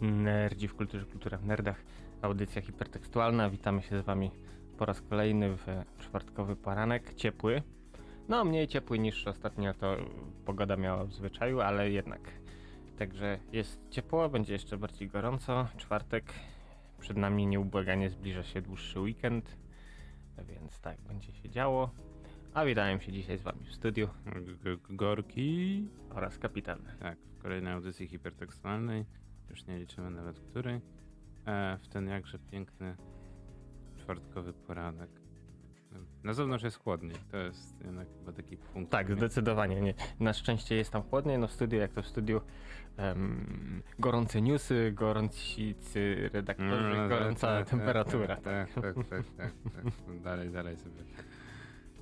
Nerdzi w kulturze, kultura w nerdach, audycja hipertekstualna. Witamy się z wami po raz kolejny w czwartkowy poranek, ciepły. No, mniej ciepły niż ostatnio to pogoda miała w zwyczaju, ale jednak. Także jest ciepło, będzie jeszcze bardziej gorąco. Czwartek, przed nami nieubłaganie zbliża się dłuższy weekend, więc tak, będzie się działo. A witałem się dzisiaj z wami w studiu G- Gorki. oraz kapitan. Tak, w kolejnej audycji hipertekstualnej. Już nie liczymy nawet której. E, w ten jakże piękny czwartkowy poranek. Na zewnątrz jest chłodniej. To jest jednak chyba taki punkt. Tak, zdecydowanie nie. Na szczęście jest tam chłodniej, no w studiu, jak to w studiu, em, gorące newsy, gorący redaktorzy, Mm, gorąca tak, temperatura. Tak, tak, tak, tak, tak, tak. Dalej, dalej sobie.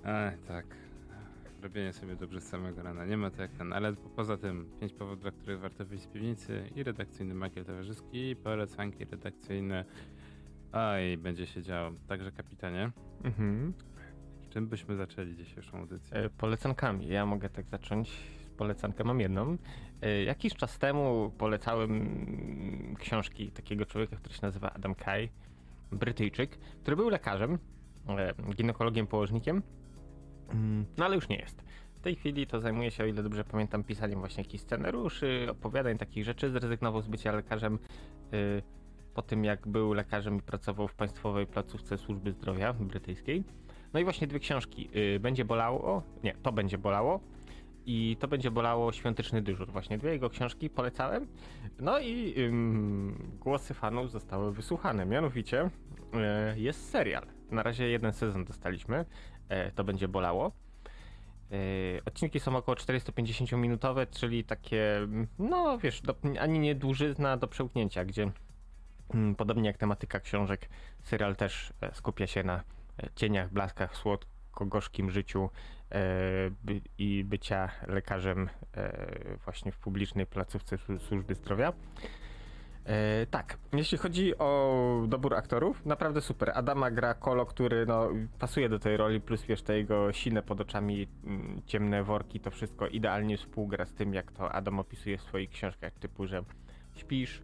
A, tak. Robienie sobie dobrze z samego rana. Nie ma to jak ten, ale po- poza tym pięć powodów, dla których warto wyjść z piwnicy i redakcyjny makiel towarzyski i polecanki redakcyjne. A i będzie się działo. Także kapitanie, Mhm. czym byśmy zaczęli dzisiejszą audycję? E, Polecankami. Ja mogę tak zacząć. Polecankę mam jedną. E, Jakiś czas temu polecałem książki takiego człowieka, który się nazywa Adam Kay, Brytyjczyk, który był lekarzem, e, ginekologiem, położnikiem, Mm, no ale już nie jest. Tej chwili to zajmuje się, o ile dobrze pamiętam, pisaniem właśnie jakichś scenariuszy, opowiadań, takich rzeczy. Zrezygnował z bycia lekarzem y, po tym, jak był lekarzem i pracował w państwowej placówce służby zdrowia brytyjskiej. No i właśnie dwie książki. Y, będzie bolało, nie, to będzie bolało i to będzie bolało Świąteczny Dyżur. Właśnie dwie jego książki polecałem. No i ym, głosy fanów zostały wysłuchane. Mianowicie y, jest serial. Na razie jeden sezon dostaliśmy. E, to będzie bolało. E, Odcinki są około 450 minutowe, czyli takie, no wiesz, do, ani nie dłużyzna do przełknięcia, gdzie mm, podobnie jak tematyka książek, serial też e, skupia się na e, cieniach, blaskach, słodko-gorzkim życiu e, by, i bycia lekarzem właśnie w publicznej placówce słu- służby zdrowia. E, tak, jeśli chodzi o dobór aktorów, naprawdę super. Adama gra Kolo, który no, pasuje do tej roli, plus wiesz, te jego sine pod oczami, mm, ciemne worki, to wszystko idealnie współgra z tym, jak to Adam opisuje w swoich książkach, typu, że śpisz,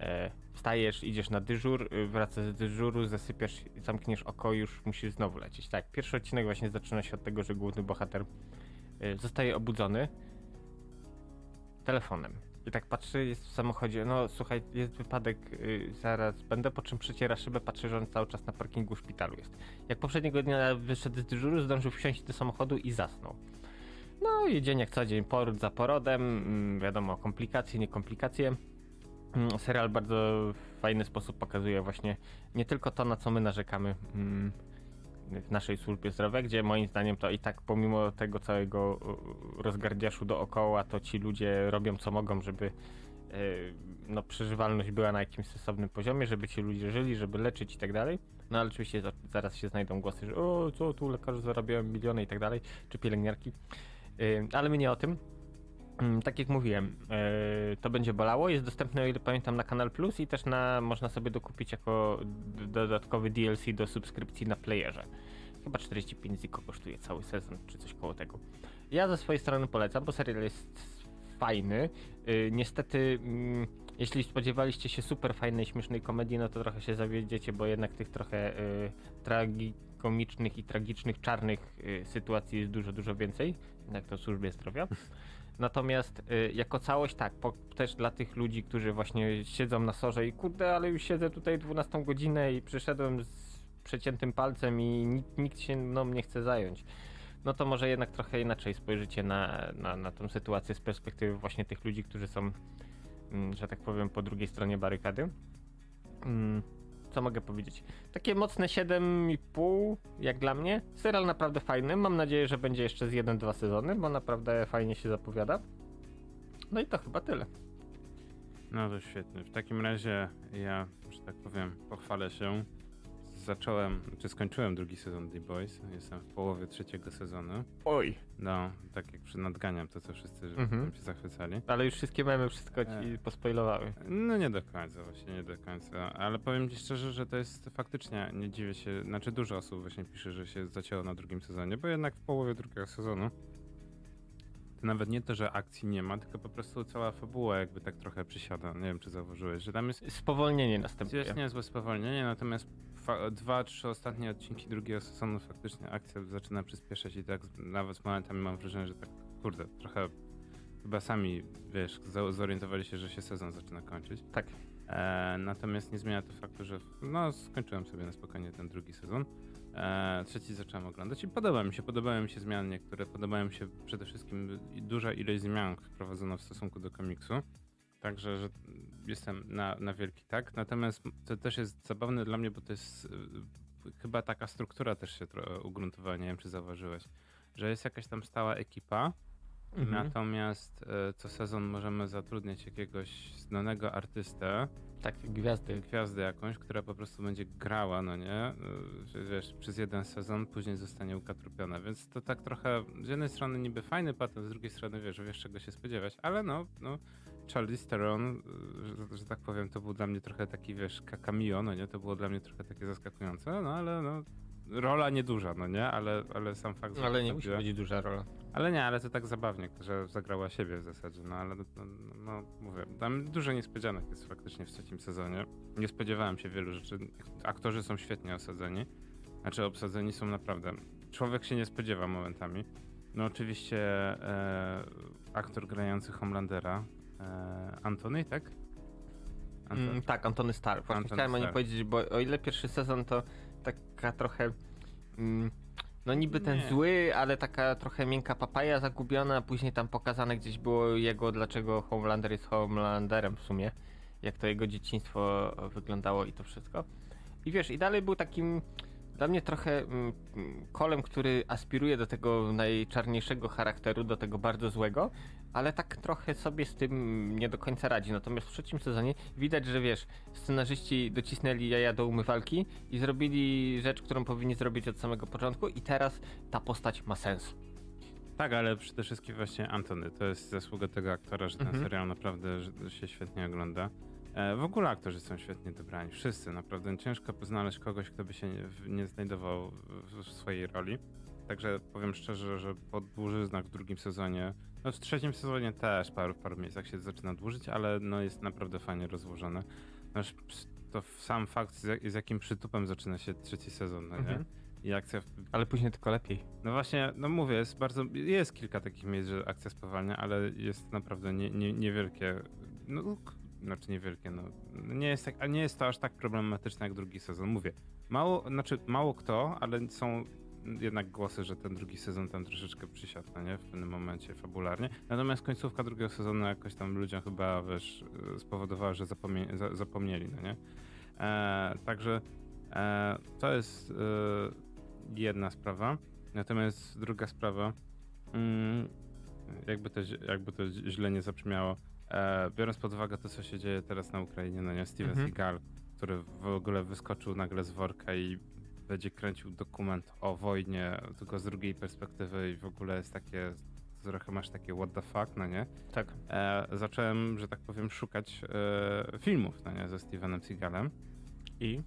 e, wstajesz, idziesz na dyżur, y, wracasz z dyżuru, zasypiasz, zamkniesz oko już musisz znowu lecieć. Tak, pierwszy odcinek właśnie zaczyna się od tego, że główny bohater y, zostaje obudzony telefonem. I tak patrzy, jest w samochodzie, no słuchaj, jest wypadek, y, zaraz będę, po czym przeciera szybę, patrzy, że on cały czas na parkingu szpitalu jest. Jak poprzedniego dnia wyszedł z dyżuru, zdążył wsiąść do samochodu i zasnął. No i dzień jak co dzień, poród za porodem, mm, wiadomo, komplikacje, nie komplikacje. Mm, Serial bardzo w fajny sposób pokazuje właśnie nie tylko to, na co my narzekamy mm, w naszej służbie zdrowia, gdzie moim zdaniem to i tak pomimo tego całego y, rozgardiaszu dookoła, to ci ludzie robią co mogą, żeby y, no, przeżywalność była na jakimś stosownym poziomie, żeby ci ludzie żyli, żeby leczyć i tak dalej. No ale oczywiście za- zaraz się znajdą głosy, że o, co tu lekarze zarabiają miliony i tak dalej, czy pielęgniarki. Y, Ale my nie o tym. Mm, Tak jak mówiłem, e, to będzie bolało. Jest dostępne, o ile pamiętam, na Kanal Plus i też na, można sobie dokupić jako dodatkowy DLC do subskrypcji na playerze. Chyba 45 ziko kosztuje cały sezon, czy coś koło tego. Ja ze swojej strony polecam, bo serial jest fajny. Y, Niestety, mm, jeśli spodziewaliście się super fajnej, śmiesznej komedii, no to trochę się zawiedziecie, bo jednak tych trochę y, tragikomicznych i tragicznych, czarnych sytuacji jest dużo, dużo więcej, jak to w służbie zdrowia. Natomiast y, jako całość tak, po, też dla tych ludzi, którzy właśnie siedzą na sorze i kurde, ale już siedzę tutaj 12 godzinę i przyszedłem z przeciętym palcem i nikt, nikt się mną nie chce zająć. No to może jednak trochę inaczej spojrzycie na, na, na tą sytuację z perspektywy właśnie tych ludzi, którzy są, mm, że tak powiem, po drugiej stronie barykady. Mm, Co mogę powiedzieć? Takie mocne 7,5 jak dla mnie. Serial naprawdę fajny. Mam nadzieję, że będzie jeszcze z 1-2 sezony, bo naprawdę fajnie się zapowiada. No i to chyba tyle. No to świetnie. W takim razie ja, że tak powiem, pochwalę się. Zacząłem, czy skończyłem drugi sezon The Boys. Jestem w połowie trzeciego sezonu. Oj. No, tak jak przy nadganiam to, co wszyscy że Mhm. się zachwycali. Ale już wszystkie memy wszystko ci E. pospoilowały. No nie do końca, właśnie nie do końca. Ale powiem ci szczerze, że to jest faktycznie, nie dziwię się, znaczy dużo osób właśnie pisze, że się zacięło na drugim sezonie, bo jednak w połowie drugiego sezonu to nawet nie to, że akcji nie ma, tylko po prostu cała fabuła jakby tak trochę przysiada. Nie wiem, czy zauważyłeś, że tam jest Spowolnienie następuje. jest niezłe spowolnienie, natomiast fa- dwa, trzy ostatnie odcinki drugiego sezonu faktycznie akcja zaczyna przyspieszać i tak nawet z momentami mam wrażenie, że tak, kurde, trochę chyba sami, wiesz, zorientowali się, że się sezon zaczyna kończyć. Tak. E, natomiast nie zmienia to faktu, że no, skończyłem sobie na spokojnie ten drugi sezon. E, trzeci zacząłem oglądać i podoba mi się, podobają mi się zmiany niektóre, podobają mi się przede wszystkim duża ilość zmian wprowadzono w stosunku do komiksu. Także, że jestem na, na wielki tak. Natomiast to też jest zabawne dla mnie, bo to jest y, chyba taka struktura też się trochę ugruntowała, nie wiem czy zauważyłeś, że jest jakaś tam stała ekipa, Mhm. natomiast e, co sezon możemy zatrudniać jakiegoś znanego artystę, Tak, gwiazdy. gwiazdę jakąś, która po prostu będzie grała, no nie? Y, Wiesz, przez jeden sezon, później zostanie ukatrupiona, więc to tak trochę z jednej strony niby fajny patent, z drugiej strony wiesz, że wiesz czego się spodziewać, ale no, no Charlize Theron, y, że, że tak powiem, to był dla mnie trochę taki, wiesz, cameo, no nie? To było dla mnie trochę takie zaskakujące, no ale no, rola nieduża, no nie? Ale, ale sam fakt, że Ale nie musi być duża rola. ale nie, ale to tak zabawnie, że zagrała siebie w zasadzie, no ale no, no, no mówię, tam dużo niespodzianek jest faktycznie w trzecim sezonie. Nie spodziewałem się wielu rzeczy. Aktorzy są świetnie osadzeni, znaczy obsadzeni są naprawdę. Człowiek się nie spodziewa momentami. No oczywiście e, aktor grający Homelandera, Antony, tak? Mm, tak, Antony Starr. Właśnie Antony chciałem o nim powiedzieć, bo o ile pierwszy sezon to taka trochę. Mm, no niby ten Nie. zły, ale taka trochę miękka papaja zagubiona, później tam pokazane gdzieś było jego, dlaczego Homelander jest Homelanderem w sumie. Jak to jego dzieciństwo wyglądało i to wszystko. I wiesz, i dalej był takim dla mnie trochę mm, kolem, który aspiruje do tego najczarniejszego charakteru, do tego bardzo złego, ale tak trochę sobie z tym nie do końca radzi. Natomiast w trzecim sezonie widać, że wiesz, scenarzyści docisnęli jaja do umywalki i zrobili rzecz, którą powinni zrobić od samego początku i teraz ta postać ma sens. Tak, ale przede wszystkim właśnie Antony. To jest zasługa tego aktora, że ten Mhm. serial naprawdę się świetnie ogląda. E, w ogóle aktorzy są świetnie dobrani. Wszyscy, naprawdę. Ciężko znaleźć kogoś, kto by się nie, znajdował w, swojej roli. Także powiem szczerze, że po dłużyznach w drugim sezonie, no w trzecim sezonie też paru, paru miejscach się zaczyna dłużyć, ale no jest naprawdę fajnie rozłożone. No, to sam fakt, z, jak- z jakim przytupem zaczyna się trzeci sezon, no nie? Mhm. I akcja w, Ale później tylko lepiej. no właśnie, no mówię, jest bardzo, jest kilka takich miejsc, że akcja spowalnia, ale jest naprawdę nie, nie, niewielkie, no znaczy niewielkie, no nie jest, tak, a nie jest to aż tak problematyczne jak drugi sezon, mówię. Mało, znaczy mało kto, ale są jednak głosy, że ten drugi sezon tam troszeczkę przysiadł, no nie, w pewnym momencie fabularnie. Natomiast końcówka drugiego sezonu jakoś tam ludziom chyba, wiesz, spowodowała, że zapomnie, za, zapomnieli, no nie. E, także e, to jest e, jedna sprawa. Natomiast druga sprawa, mm, jakby, to, jakby to źle nie zabrzmiało, e, biorąc pod uwagę to, co się dzieje teraz na Ukrainie, no nie, Steven Mhm. Seagal, który w ogóle wyskoczył nagle z worka i będzie kręcił dokument o wojnie, tylko z drugiej perspektywy i w ogóle jest takie, trochę masz takie what the fuck, no nie? Tak. e, zacząłem, że tak powiem, szukać e, filmów no nie, ze Stevenem Seagalem I?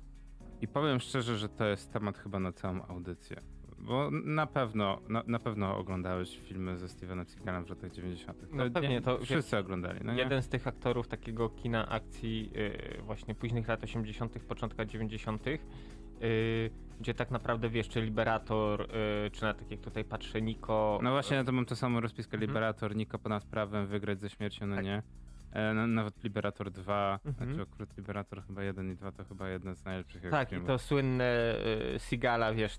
i powiem szczerze, że to jest temat chyba na całą audycję. Bo na pewno, na, na pewno oglądałeś filmy ze Stevenem Seagalem w latach 90. No pewnie, to wszyscy oglądali, no? Jeden z tych aktorów takiego kina akcji yy, właśnie późnych lat 80., początka 90., yy, gdzie tak naprawdę wiesz, czy Liberator, yy, czy na tak jak tutaj patrzę, Niko. No właśnie, to mam to samo rozpiskę. Mhm. Liberator, Niko ponad prawem, wygrać ze śmiercią, no Tak. nie? E, no, nawet Liberator 2, Mhm. znaczy akurat Liberator chyba 1 i 2 to chyba jedne z najlepszych Tak, i to słynne yy, Sigala, wiesz.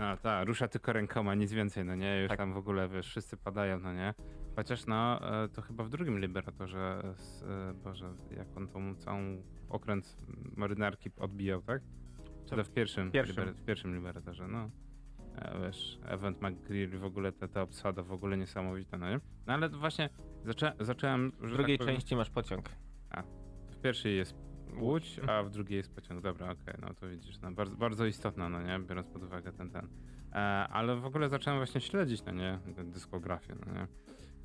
A, tak, rusza tylko rękoma, nic więcej, no nie? Już Tak. tam w ogóle, wiesz, wszyscy padają, no nie? Chociaż no, e, to chyba w drugim Liberatorze, z, e, Boże, jak on tą całą okręt marynarki odbijał, tak? Czy To w pierwszym, pierwszym. Liber- w pierwszym Liberatorze, no. E, wiesz, Event McGreal, w ogóle ta, ta obsada, w ogóle niesamowita, no nie? No ale właśnie zaczę zacząłem, W drugiej tak powiem, części masz pociąg. w pierwszej jest łódź, a w drugiej jest pociąg. Dobra, okej, no to widzisz, no bardzo, bardzo istotna, no nie, biorąc pod uwagę ten, ten. E, ale w ogóle zacząłem właśnie śledzić, no nie, dyskografię, no nie.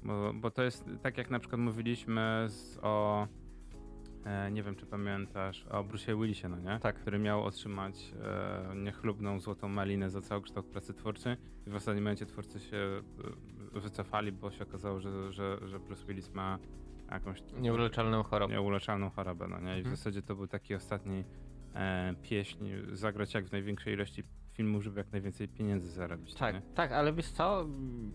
Bo, bo to jest tak jak na przykład mówiliśmy z, o, e, nie wiem czy pamiętasz, o Bruce'ie Willisie, no nie? Tak. Który miał otrzymać e, niechlubną złotą malinę za całokształt pracy twórczej i w ostatnim momencie twórcy się, wycofali, bo się okazało, że, że, że Bruce Willis ma jakąś Nieuleczalną chorobę. nieuleczalną chorobę, no nie? I w Mhm. zasadzie to był taki ostatni e, pieśń, zagrać jak w największej ilości filmów, żeby jak najwięcej pieniędzy zarobić. Tak, nie? tak, ale wiesz co? Mm,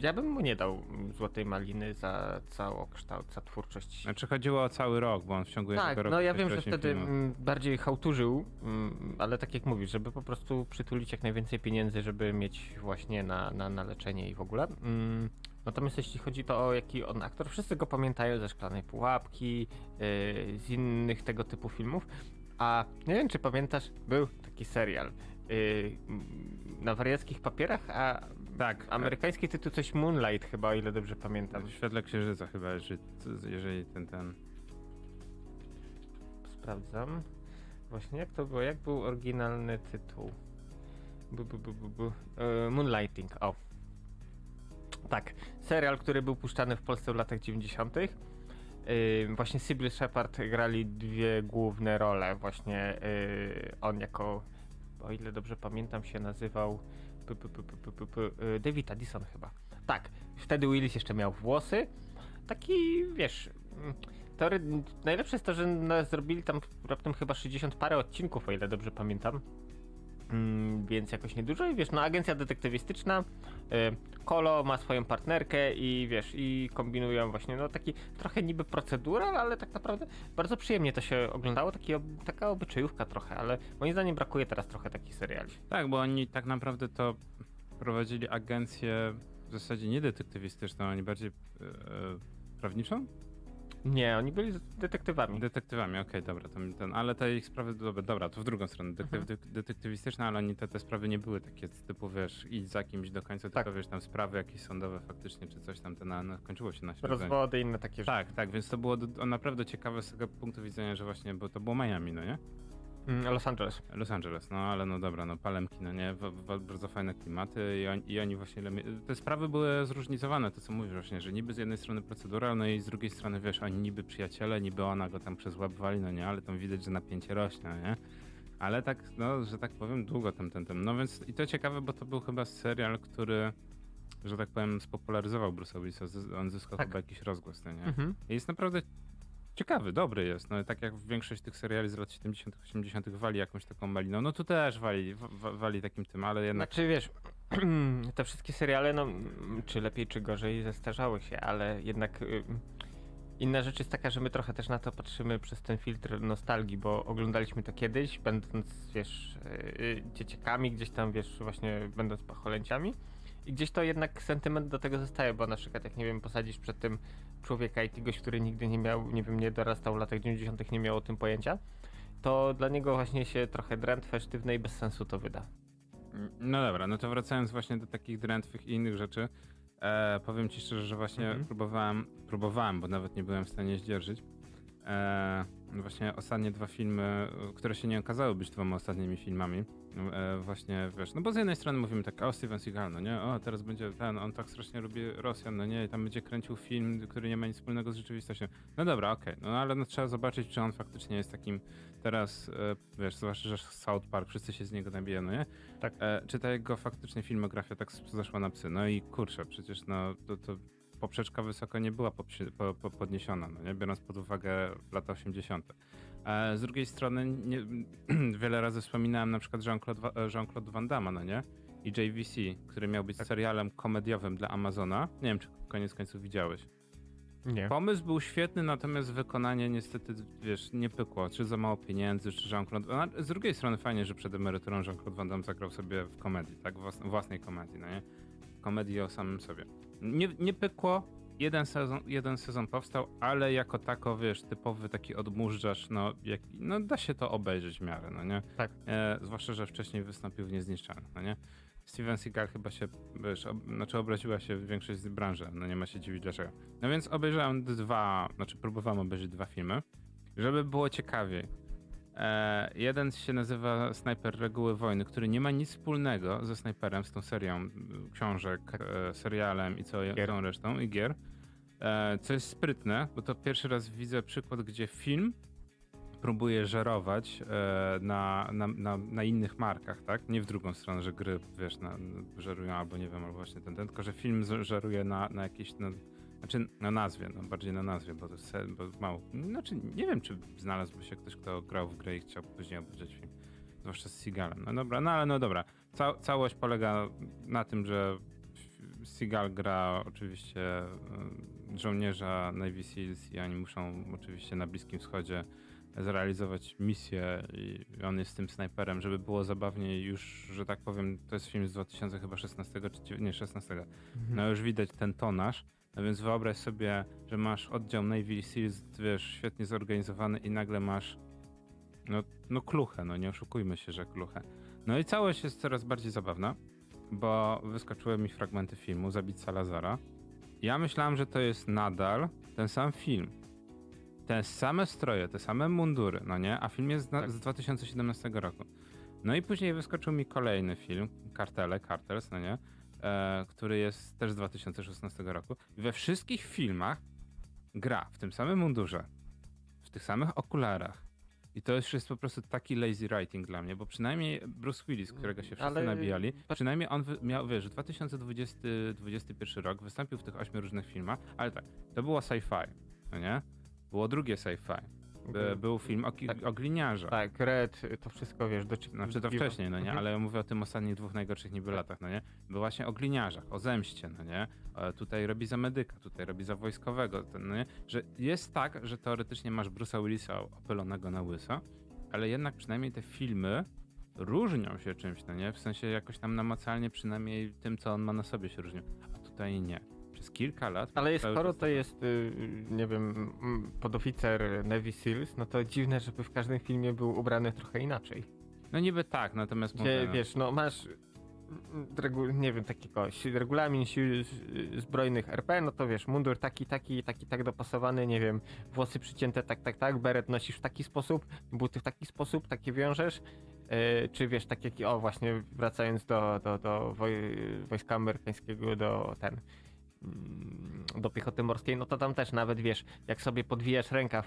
Ja bym mu nie dał mm, złotej maliny za całokształt, za twórczość. Znaczy chodziło o cały rok, bo on w ciągu tak, jednego roku no ja wiem, że wtedy filmów. mm, bardziej hałturzył, mm, ale tak jak mówisz, żeby po prostu przytulić jak najwięcej pieniędzy, żeby mieć właśnie na, na, na leczenie i w ogóle. Natomiast jeśli chodzi to o jaki on aktor, wszyscy go pamiętają ze Szklanej Pułapki, yy, z innych tego typu filmów, a nie wiem czy pamiętasz, był taki serial yy, na wariackich papierach, a Tak, amerykański tytuł coś Moonlight chyba, o ile dobrze pamiętam. w świetle księżyca chyba, jeżeli, jeżeli ten, ten... Sprawdzam. Właśnie jak to było? Jak był oryginalny tytuł? Bu, bu, bu, bu, bu. E, Moonlighting, o. Tak, serial, który był puszczany w Polsce w latach 90. Yy, właśnie Sybil Shepard grali dwie główne role. Właśnie yy, on jako, o ile dobrze pamiętam, się nazywał p, p, p, yy, David Addison chyba. Tak, wtedy Willis jeszcze miał włosy. Taki, wiesz, mm, teory... najlepsze jest to, że zrobili tam raptem chyba 60 parę odcinków, o ile dobrze pamiętam. Mm, więc jakoś niedużo i wiesz, no agencja detektywistyczna, y, Kolo ma swoją partnerkę i wiesz, i kombinują właśnie, no taki trochę niby procedural, ale tak naprawdę bardzo przyjemnie to się oglądało, taki, taka obyczajówka trochę, ale moim zdaniem brakuje teraz trochę takich seriali. Tak, bo oni tak naprawdę to prowadzili agencję w zasadzie nie detektywistyczną, ani bardziej e, prawniczą? Nie, oni byli detektywami. Detektywami, okej, dobra, to, ten, ale te ich sprawy, dobra, dobra to w drugą stronę, detektyw, Mhm. de- detektywistyczne, ale oni te, te sprawy nie były takie typu, wiesz, idź za kimś do końca, Tak. tylko wiesz, tam sprawy jakieś sądowe faktycznie, czy coś tam, to na, na, kończyło się na śledzeniu. Rozwody, inne takie rzeczy. Tak, tak, więc to było do, naprawdę ciekawe z tego punktu widzenia, że właśnie, bo to było Miami, no nie? Mm, Los Angeles. Los Angeles, no ale no dobra, no palemki, no nie, w, w, bardzo fajne klimaty i, oni- i oni właśnie, te sprawy były zróżnicowane, to co mówisz właśnie, że niby z jednej strony procedura, no i z drugiej strony, wiesz, oni niby przyjaciele, niby ona go tam przez łeb wali, no nie, ale tam widać, że napięcie rośnie, no nie? Ale tak, no, że tak powiem, długo tam ten, ten, no więc i to ciekawe, bo to był chyba serial, który, że tak powiem, spopularyzował Bruce'a Willisa, on zyskał Tak. chyba jakiś rozgłos, no nie? Mhm. I Jest naprawdę ciekawy, dobry jest. No tak jak większość tych seriali z lat 70., 80. wali jakąś taką maliną. No tu też wali, wa- wa- wali takim tym, ale jednak. Znaczy wiesz, te wszystkie seriale, no czy lepiej, czy gorzej, zestarzały się, ale jednak y, inna rzecz jest taka, że my trochę też na to patrzymy przez ten filtr nostalgii, bo oglądaliśmy to kiedyś, będąc, wiesz, y, dzieciakami, gdzieś tam, wiesz, właśnie będąc pacholęciami. I gdzieś to jednak sentyment do tego zostaje, bo na przykład jak, nie wiem, posadzisz przed tym człowieka i kogoś, który nigdy nie miał, nie wiem, nie dorastał w latach 90., nie miał o tym pojęcia, to dla niego właśnie się trochę drętwe, sztywne i bez sensu to wyda. No dobra, no to wracając właśnie do takich drętwych i innych rzeczy. E, powiem ci szczerze, że właśnie Mhm. próbowałem, próbowałem, bo nawet nie byłem w stanie zdzierżyć. E, właśnie ostatnie dwa filmy, które się nie okazały być dwoma ostatnimi filmami. E, właśnie, wiesz, no bo z jednej strony mówimy tak, o Steven Seagal, no nie, o teraz będzie ten, on tak strasznie lubi Rosjan, no nie, i tam będzie kręcił film, który nie ma nic wspólnego z rzeczywistością. No dobra, okej, no ale no, trzeba zobaczyć, czy on faktycznie jest takim teraz, e, wiesz, zwłaszcza, że South Park, wszyscy się z niego nabijają, no nie? Tak. E, czy ta jego faktycznie filmografia tak zeszła na psy? No i kurczę, przecież no to, to poprzeczka wysoko nie była podniesiona, no nie? biorąc pod uwagę lata 80. Z drugiej strony nie, wiele razy wspominałem na przykład Jean-Claude, e, Jean-Claude Van Damme, no nie? I JVC, który miał być Tak. serialem komediowym dla Amazona. Nie wiem, czy koniec końców widziałeś. Nie. Pomysł był świetny, natomiast wykonanie niestety, wiesz, nie pykło. Czy za mało pieniędzy, czy Jean-Claude... a Z drugiej strony fajnie, że przed emeryturą Jean-Claude Van Damme zagrał sobie w komedii, tak? Włas- własnej komedii, no nie? Komedii o samym sobie. Nie, nie pykło, jeden sezon, jeden sezon powstał, ale jako tako, wiesz, typowy taki odmurzacz, no, jak, no da się to obejrzeć w miarę, no nie? Tak. E, zwłaszcza, że wcześniej wystąpił w Niezniszczalnych, no nie? Steven Seagal chyba się, wiesz, ob, znaczy obraziła się większość z branży, no nie ma się dziwić dlaczego. No więc obejrzałem dwa, znaczy próbowałem obejrzeć dwa filmy, żeby było ciekawiej. E, jeden się nazywa Snajper Reguły Wojny, który nie ma nic wspólnego ze Snajperem, z tą serią książek, e, serialem i całą Gier. resztą i gier. E, co jest sprytne, bo to pierwszy raz widzę przykład, gdzie film próbuje żerować e, na, na, na, na innych markach, tak? Nie w drugą stronę, że gry, wiesz, na, żerują albo nie wiem, albo właśnie ten, ten tylko że film żeruje na, na jakiejś, no, znaczy na nazwie, no bardziej na nazwie, bo to jest bo mało, znaczy nie wiem, czy znalazłby się ktoś, kto grał w grę i chciał później obejrzeć film, zwłaszcza z Seagalem. No dobra, no ale no dobra, Ca całość polega na tym, że Seagal gra oczywiście y, żołnierza Navy Seals i oni muszą oczywiście na Bliskim Wschodzie zrealizować misję i on jest tym snajperem, żeby było zabawniej już, że tak powiem, to jest film z 2016 czy nie 16. No już widać ten tonaż, no więc wyobraź sobie, że masz oddział Navy Seals, wiesz, świetnie zorganizowany i nagle masz no, no kluchę, no nie oszukujmy się, że kluchę. No i całość jest coraz bardziej zabawna, bo wyskoczyły mi fragmenty filmu Zabić Salazara. Ja myślałem, że to jest nadal ten sam film. Te same stroje, te same mundury, no nie? A film jest Tak. z 2017 roku. No i później wyskoczył mi kolejny film, Kartele, Cartels, no nie? E, który jest też z 2016 roku. We wszystkich filmach gra w tym samym mundurze, w tych samych okularach. I to już jest po prostu taki lazy writing dla mnie, bo przynajmniej Bruce Willis, którego się wszyscy Ale- nabijali, przynajmniej on miał, wiesz, 2020-2021 rok wystąpił w tych ośmiu różnych filmach, ale tak, to było sci-fi, no nie? Było drugie sci-fi. By, był film o, Tak. o gliniarzach. Tak, Red, to wszystko wiesz, do Znaczy to wcześniej, no nie? Ale ja mówię o tym ostatnich dwóch najgorszych niby latach, no nie? Był właśnie o gliniarzach, o zemście, no nie? E, tutaj robi za medyka, tutaj robi za wojskowego, ten, no nie? Że jest tak, że teoretycznie masz Bruce'a Willisa opylonego na łyso, ale jednak przynajmniej te filmy różnią się czymś, no nie? W sensie jakoś tam namacalnie przynajmniej tym, co on ma na sobie się różnią. A tutaj nie. Przez kilka lat... Ale skoro to jest, y, nie wiem, podoficer Navy Seals, no to dziwne, żeby w każdym filmie był ubrany trochę inaczej. No niby tak, natomiast Gdzie, mówię, wiesz, no masz, regu, nie wiem, takiego, regulamin sił y, zbrojnych RP, no to wiesz, mundur taki, taki, taki, tak dopasowany, nie wiem, włosy przycięte tak, tak, tak, beret nosisz w taki sposób, buty w taki sposób, takie wiążesz, y, czy wiesz, tak jak, o właśnie, wracając do, do, do woj, wojska amerykańskiego, do ten, do piechoty morskiej, no to tam też nawet, wiesz, jak sobie podwijasz rękaw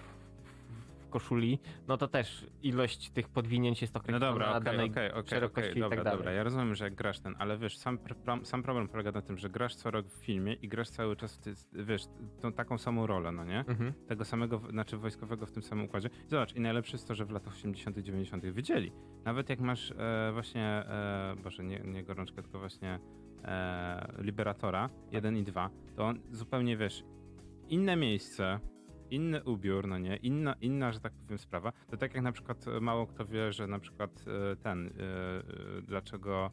w koszuli, no to też ilość tych podwinięć jest No określona dobra, na okej, danej okej, okej, szerokości okej, i tak dobra, dalej. dobra. Ja rozumiem, że jak grasz ten, ale wiesz, sam, sam problem polega na tym, że grasz co rok w filmie i grasz cały czas, w ty, wiesz, tą taką samą rolę, no nie? Mhm. Tego samego, znaczy wojskowego w tym samym układzie. Zobacz, i najlepsze jest to, że w latach 80 -tych, 90 -tych wiedzieli. Nawet jak masz e, właśnie, e, boże, nie, nie gorączkę, tylko właśnie e, Liberatora 1 i 2, to on zupełnie, wiesz, inne miejsce, inny ubiór, no nie, inna, inna, że tak powiem, sprawa. To tak jak na przykład e, mało kto wie, że na przykład e, ten, e, dlaczego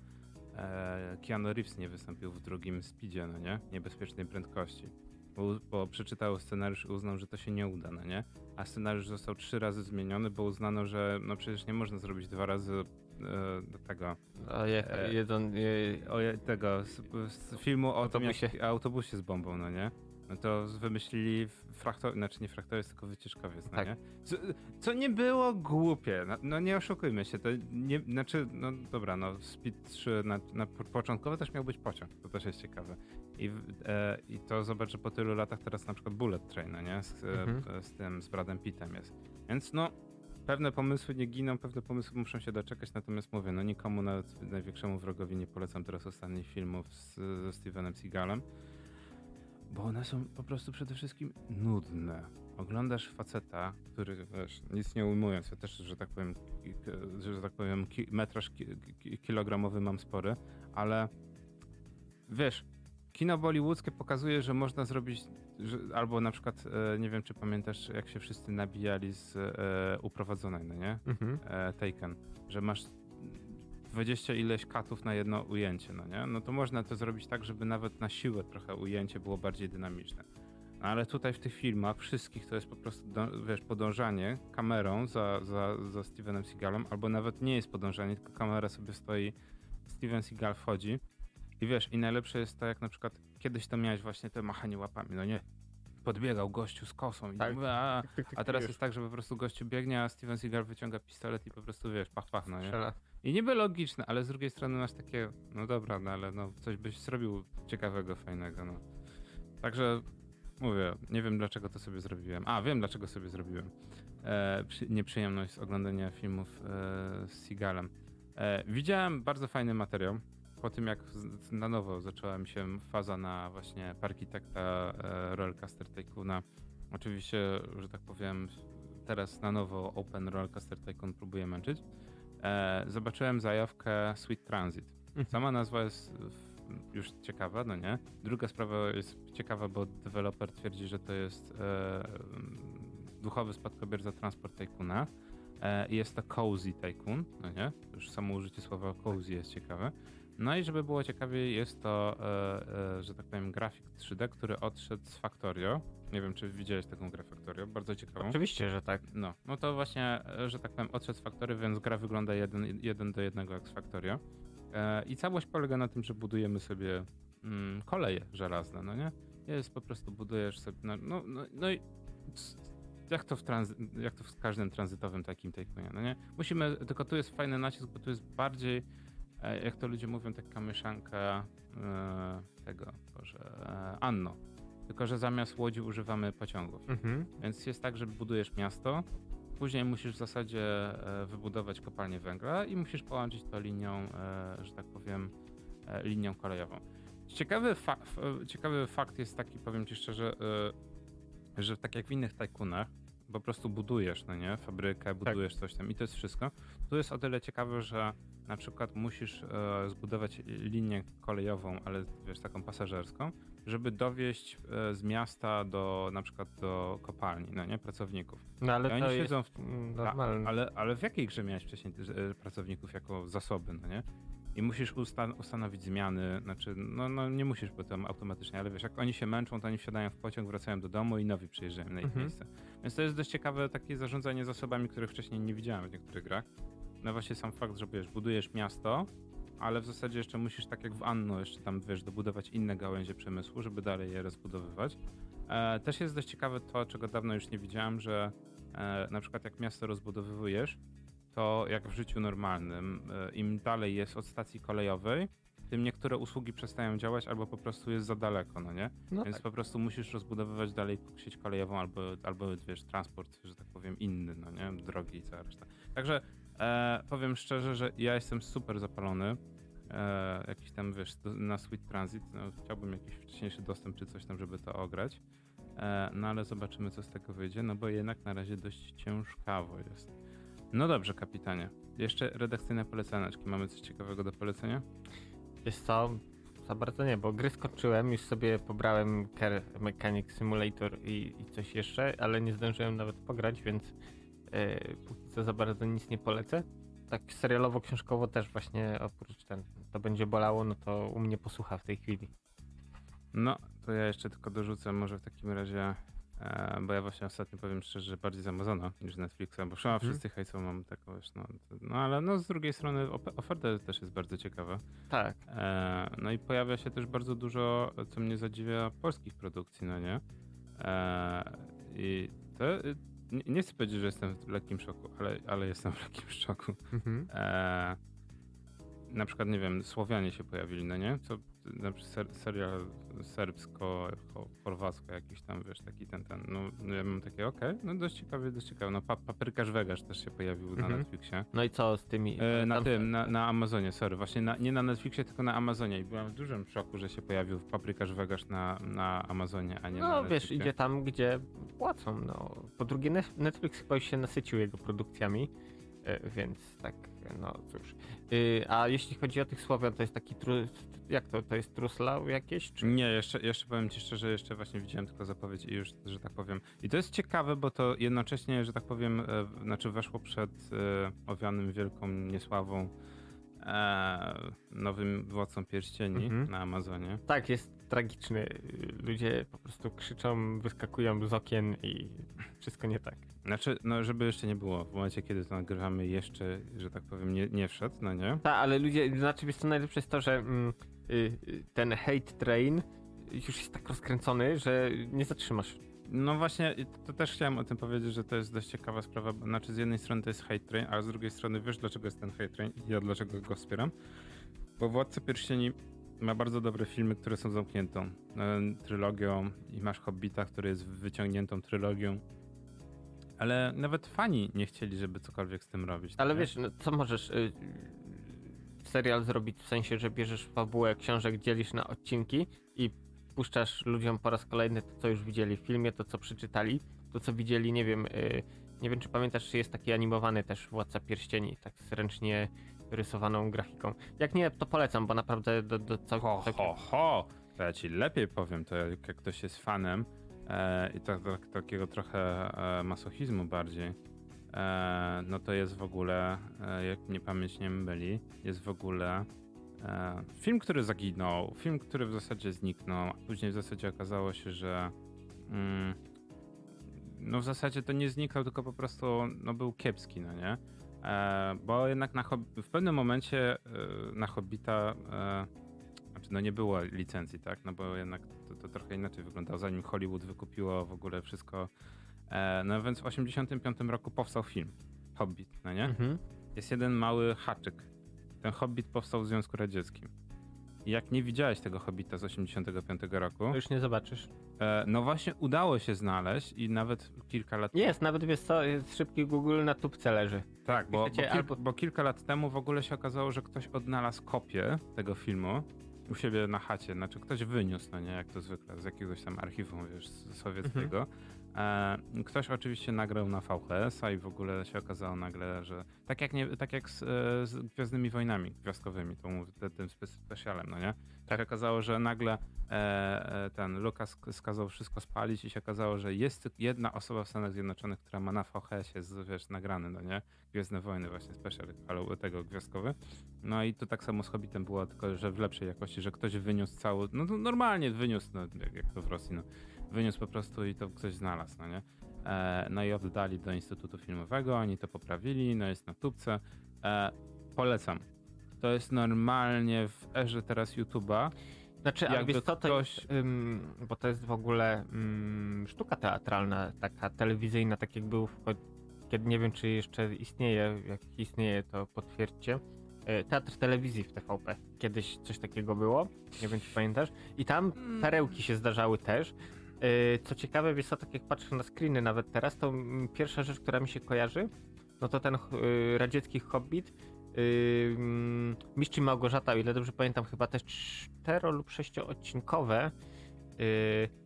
Keanu Reeves nie wystąpił w drugim Speedzie, no nie, niebezpiecznej prędkości. Bo, bo przeczytał scenariusz i uznał, że to się nie uda, no nie? A scenariusz został trzy razy zmieniony, bo uznano, że no przecież nie można zrobić dwa razy tego, A je, E, jedzą, je, o, je- tego z, z filmu o autobusie. Tym, autobusie z bombą, no nie? No to wymyślili frachtowiec, znaczy nie frachtowiec, tylko wycieczkowiec, no Tak. nie? Co, co nie było głupie, no, no nie oszukujmy się, to nie, znaczy, no dobra, no Speed 3 na, na po- początkowo też miał być pociąg, to też jest ciekawe. I, e, I to zobacz, że po tylu latach teraz na przykład Bullet Train, no nie? Z, e, Mhm. z tym, z Bradem Pittem jest. Więc no, pewne pomysły nie giną, pewne pomysły muszą się doczekać, natomiast mówię, no nikomu, nawet największemu wrogowi nie polecam teraz ostatnich filmów z, ze Stevenem Seagalem, bo one są po prostu przede wszystkim nudne. Oglądasz faceta, który, wiesz, nic nie ujmując, ja też, że tak powiem, że tak powiem, ki, metraż ki, kilogramowy mam spory, ale wiesz, kino bollywoodzkie pokazuje, że można zrobić, że, albo na przykład, e, nie wiem, czy pamiętasz, jak się wszyscy nabijali z e, uprowadzonej, no nie? mhm. e, Taken, że masz 20 ileś katów na jedno ujęcie, no nie? No to można to zrobić tak, żeby nawet na siłę trochę ujęcie było bardziej dynamiczne. No ale tutaj w tych filmach wszystkich to jest po prostu, do, wiesz, podążanie kamerą za, za, za Stevenem Seagalem, albo nawet nie jest podążanie, tylko kamera sobie stoi, Steven Seagal wchodzi i wiesz, i najlepsze jest to, jak na przykład kiedyś to miałeś właśnie te machanie łapami, no nie? Podbiegał gościu z kosą i Tak. mówię, a, a teraz jest tak, że po prostu gościu biegnie, a Steven Seagal wyciąga pistolet i po prostu wiesz, pach, pach, no nie? I niby logiczne, ale z drugiej strony masz takie, no dobra, no ale no coś byś zrobił ciekawego, fajnego, no. Także mówię, nie wiem dlaczego to sobie zrobiłem. A, wiem dlaczego sobie zrobiłem. E, przy, nieprzyjemność z oglądania filmów e, z Seagalem. E, widziałem bardzo fajny materiał. Po tym jak na nowo zaczęła mi się faza na właśnie Parkitekta e, Rollcaster Tycoona. Oczywiście, że tak powiem, teraz na nowo Open Rollcaster Tycoon próbuję męczyć. E, zobaczyłem zajawkę Sweet Transit. Mhm. Sama nazwa jest już ciekawa, no nie? Druga sprawa jest ciekawa, bo deweloper twierdzi, że to jest e, duchowy spadkobierca Transport Tycoona. I jest to Cozy Tycoon, no nie? Już samo użycie słowa cozy jest ciekawe. No i żeby było ciekawiej, jest to, e, e, że tak powiem, grafik 3D, który odszedł z Factorio. Nie wiem, czy widziałeś taką grę Factorio, bardzo ciekawą. Oczywiście, że tak. No, no to właśnie, e, że tak powiem, odszedł z Factorio, więc gra wygląda jeden, jeden do jednego jak z Factorio. E, I całość polega na tym, że budujemy sobie mm, koleje żelazne, no nie? Jest po prostu budujesz sobie, no, no, no, no i jak to, w tranzy- jak to w każdym tranzytowym takim takeaway, no nie? Musimy, tylko tu jest fajny nacisk, bo tu jest bardziej, jak to ludzie mówią, taka mieszanka e, tego, Boże, e, Anno. Tylko, że zamiast łodzi używamy pociągów. Mhm. Więc jest tak, że budujesz miasto, później musisz w zasadzie e, wybudować kopalnię węgla i musisz połączyć to linią, e, że tak powiem, e, linią kolejową. Ciekawy, fa- e, ciekawy fakt jest taki, powiem ci szczerze, e, że tak jak w innych tajkunach, po prostu budujesz, no nie, fabrykę, budujesz coś tam i to jest wszystko. Tu jest o tyle ciekawe, że na przykład musisz e, zbudować linię kolejową, ale wiesz, taką pasażerską, żeby dowieść e, z miasta do na przykład do kopalni, no nie, pracowników. No ale I oni to siedzą w- mm, Ta, normalne. ale, ale w jakiej grze miałeś wcześniej e, pracowników jako zasoby, no nie? I musisz ustan- ustanowić zmiany, znaczy, no, no nie musisz potem automatycznie, ale wiesz, jak oni się męczą, to oni wsiadają w pociąg, wracają do domu i nowi przyjeżdżają na ich Mhm. miejsce. Więc to jest dość ciekawe takie zarządzanie zasobami, których wcześniej nie widziałem w niektórych grach. No właśnie sam fakt, że wiesz, budujesz miasto, ale w zasadzie jeszcze musisz, tak jak w Anno, jeszcze tam, wiesz, dobudować inne gałęzie przemysłu, żeby dalej je rozbudowywać. E, też jest dość ciekawe to, czego dawno już nie widziałem, że e, na przykład jak miasto rozbudowywujesz, to jak w życiu normalnym, e, im dalej jest od stacji kolejowej, tym niektóre usługi przestają działać albo po prostu jest za daleko, no nie? No Więc tak. po prostu musisz rozbudowywać dalej sieć kolejową albo, albo wiesz, transport, że tak powiem, inny, no nie? Drogi i cała reszta. Także e, powiem szczerze, że ja jestem super zapalony. E, jakiś tam, wiesz, na Sweet Transit, no, chciałbym jakiś wcześniejszy dostęp czy coś tam, żeby to ograć. E, no ale zobaczymy, co z tego wyjdzie, no bo jednak na razie dość ciężkawo jest. No dobrze, kapitanie. Jeszcze redakcyjne polecaneczki. Mamy coś ciekawego do polecenia? Wiesz co, za bardzo nie, bo gry skończyłem, już sobie pobrałem Car Mechanic Simulator i, i coś jeszcze, ale nie zdążyłem nawet pograć, więc e, póki co za bardzo nic nie polecę. Tak serialowo, książkowo też właśnie oprócz ten, to będzie bolało, no to u mnie posłucha w tej chwili. No, to ja jeszcze tylko dorzucę może w takim razie, e, bo ja właśnie ostatnio powiem szczerze, że bardziej z Amazona niż Netflixa, bo wszędzie Mhm. wszyscy hejcą mam taką, wiesz, no, no ale no z drugiej strony oferta też jest bardzo ciekawa. Tak, E, no i pojawia się też bardzo dużo, co mnie zadziwia, polskich produkcji, no nie? E, I to, y, nie, nie chcę powiedzieć, że jestem w lekkim szoku, ale, ale jestem w lekkim szoku. mhm. E, na przykład, nie wiem, Słowianie się pojawili, no nie? Co, na przykład ser, serial serbsko, cho- chorwacko jakiś tam, wiesz, taki ten, ten, no no ja mam takie, okej, no dość ciekawy, dość ciekawy. No pa, Paprykarz Vegas też się pojawił na Mhm. Netflixie. No i co z tymi... E, na tam- tym, na, na Amazonie, sorry, właśnie na, nie na Netflixie, tylko na Amazonie i byłem w dużym szoku, że się pojawił Paprykarz Vegas na, na Amazonie, a nie na No wiesz, idzie tam, gdzie płacą. No. Po drugie, Netflix chyba już się nasycił jego produkcjami, e, więc tak, no cóż. Y, A jeśli chodzi o tych Słowian, to jest taki tru... jak to, to jest truslał jakieś? Czy... Nie, jeszcze, jeszcze powiem ci szczerze, jeszcze właśnie widziałem tylko zapowiedź i już, że tak powiem. I to jest ciekawe, bo to jednocześnie, że tak powiem, e, znaczy weszło przed e, owianym wielką niesławą nowym Władcą Pierścieni Mhm. na Amazonie. Tak, jest tragiczny. Ludzie po prostu krzyczą, wyskakują z okien i wszystko nie tak. Znaczy, no żeby jeszcze nie było, w momencie kiedy to nagrywamy jeszcze, że tak powiem, nie, nie wszedł, no nie? Tak, ale ludzie, znaczy wiesz co najlepsze jest to, że mm, y, y, ten hate train już jest tak rozkręcony, że nie zatrzymasz. No właśnie, to też chciałem o tym powiedzieć, że to jest dość ciekawa sprawa. Znaczy, z jednej strony to jest hate train, a z drugiej strony wiesz, dlaczego jest ten hate train i ja dlaczego go wspieram? Bo Władca Pierścieni ma bardzo dobre filmy, które są zamkniętą e, trylogią i masz Hobbita, który jest wyciągniętą trylogią. Ale nawet fani nie chcieli, żeby cokolwiek z tym robić. Ale nie? wiesz, no, co możesz y, serial zrobić w sensie, że bierzesz fabułę książek, dzielisz na odcinki i puszczasz ludziom po raz kolejny to, co już widzieli w filmie, to, co przeczytali, to, co widzieli, nie wiem, y, nie wiem, czy pamiętasz, czy jest taki animowany też Władca Pierścieni, tak z ręcznie rysowaną grafiką. Jak nie, to polecam, bo naprawdę do, do cał- Ho, całkiem... ho, ho! To ja ci lepiej powiem, to jak ktoś jest fanem e, i tak, tak, takiego trochę e, masochizmu bardziej, e, no to jest w ogóle, e, jak mnie pamięć nie myli, jest w ogóle film, który zaginął, film, który w zasadzie zniknął, a później w zasadzie okazało się, że mm, no w zasadzie to nie zniknął, tylko po prostu no, był kiepski, no nie? E, bo jednak na w pewnym momencie e, na Hobbita e, znaczy no nie było licencji, tak? No bo jednak to, to trochę inaczej wyglądało, zanim Hollywood wykupiło w ogóle wszystko. E, no więc w 85 roku powstał film Hobbit, no nie? Mhm. Jest jeden mały haczyk. Ten Hobbit powstał w Związku Radzieckim. I jak nie widziałeś tego Hobbita z 85 roku, To już nie zobaczysz. e, no właśnie udało się znaleźć i nawet kilka lat Jest, nawet wiesz co, jest szybki Google na tubce leży. Tak, bo, bo, kil, albo- bo kilka lat temu w ogóle się okazało, że ktoś odnalazł kopię tego filmu u siebie na chacie. Znaczy ktoś wyniósł, no nie, jak to zwykle, z jakiegoś tam archiwum, wiesz, sowieckiego. E, ktoś oczywiście nagrał na VHS-a i w ogóle się okazało nagle, że tak jak, nie, tak jak z, e, z Gwiezdnymi Wojnami Gwiazdkowymi, te- tym spe- specjalem, no nie? Tak się okazało, że nagle e, e, ten Lukas skazał wszystko spalić i się okazało, że jest jedna osoba w Stanach Zjednoczonych, która ma na VHS-ie, wiesz, nagrany, no nie? Gwiezdne Wojny właśnie special, tego gwiazdkowy. No i to tak samo z Hobbitem było, tylko że w lepszej jakości, że ktoś wyniósł cały, no normalnie wyniósł, no jak, jak to w Rosji, no. Wyniósł po prostu i to ktoś znalazł, no nie? E, no i oddali do Instytutu Filmowego, oni to poprawili, no jest na tubce. E, polecam. To jest normalnie w erze teraz YouTube'a. Znaczy, Jakby wiesz co, to ktoś- jest, ym, bo to jest w ogóle ym, sztuka teatralna, taka telewizyjna, tak jak był, kiedy nie wiem, czy jeszcze istnieje, jak istnieje, to potwierdźcie. E, Teatr telewizji w TVP. Kiedyś coś takiego było, nie wiem, czy pamiętasz. I tam perełki się zdarzały też. E, Co ciekawe, wiesz co, tak jak patrzę na screeny nawet teraz, to pierwsza rzecz, która mi się kojarzy, no to ten y, radziecki Hobbit, mm, Mistrz Małgorzata, o ile dobrze pamiętam, chyba też cztero lub sześcioodcinkowe y,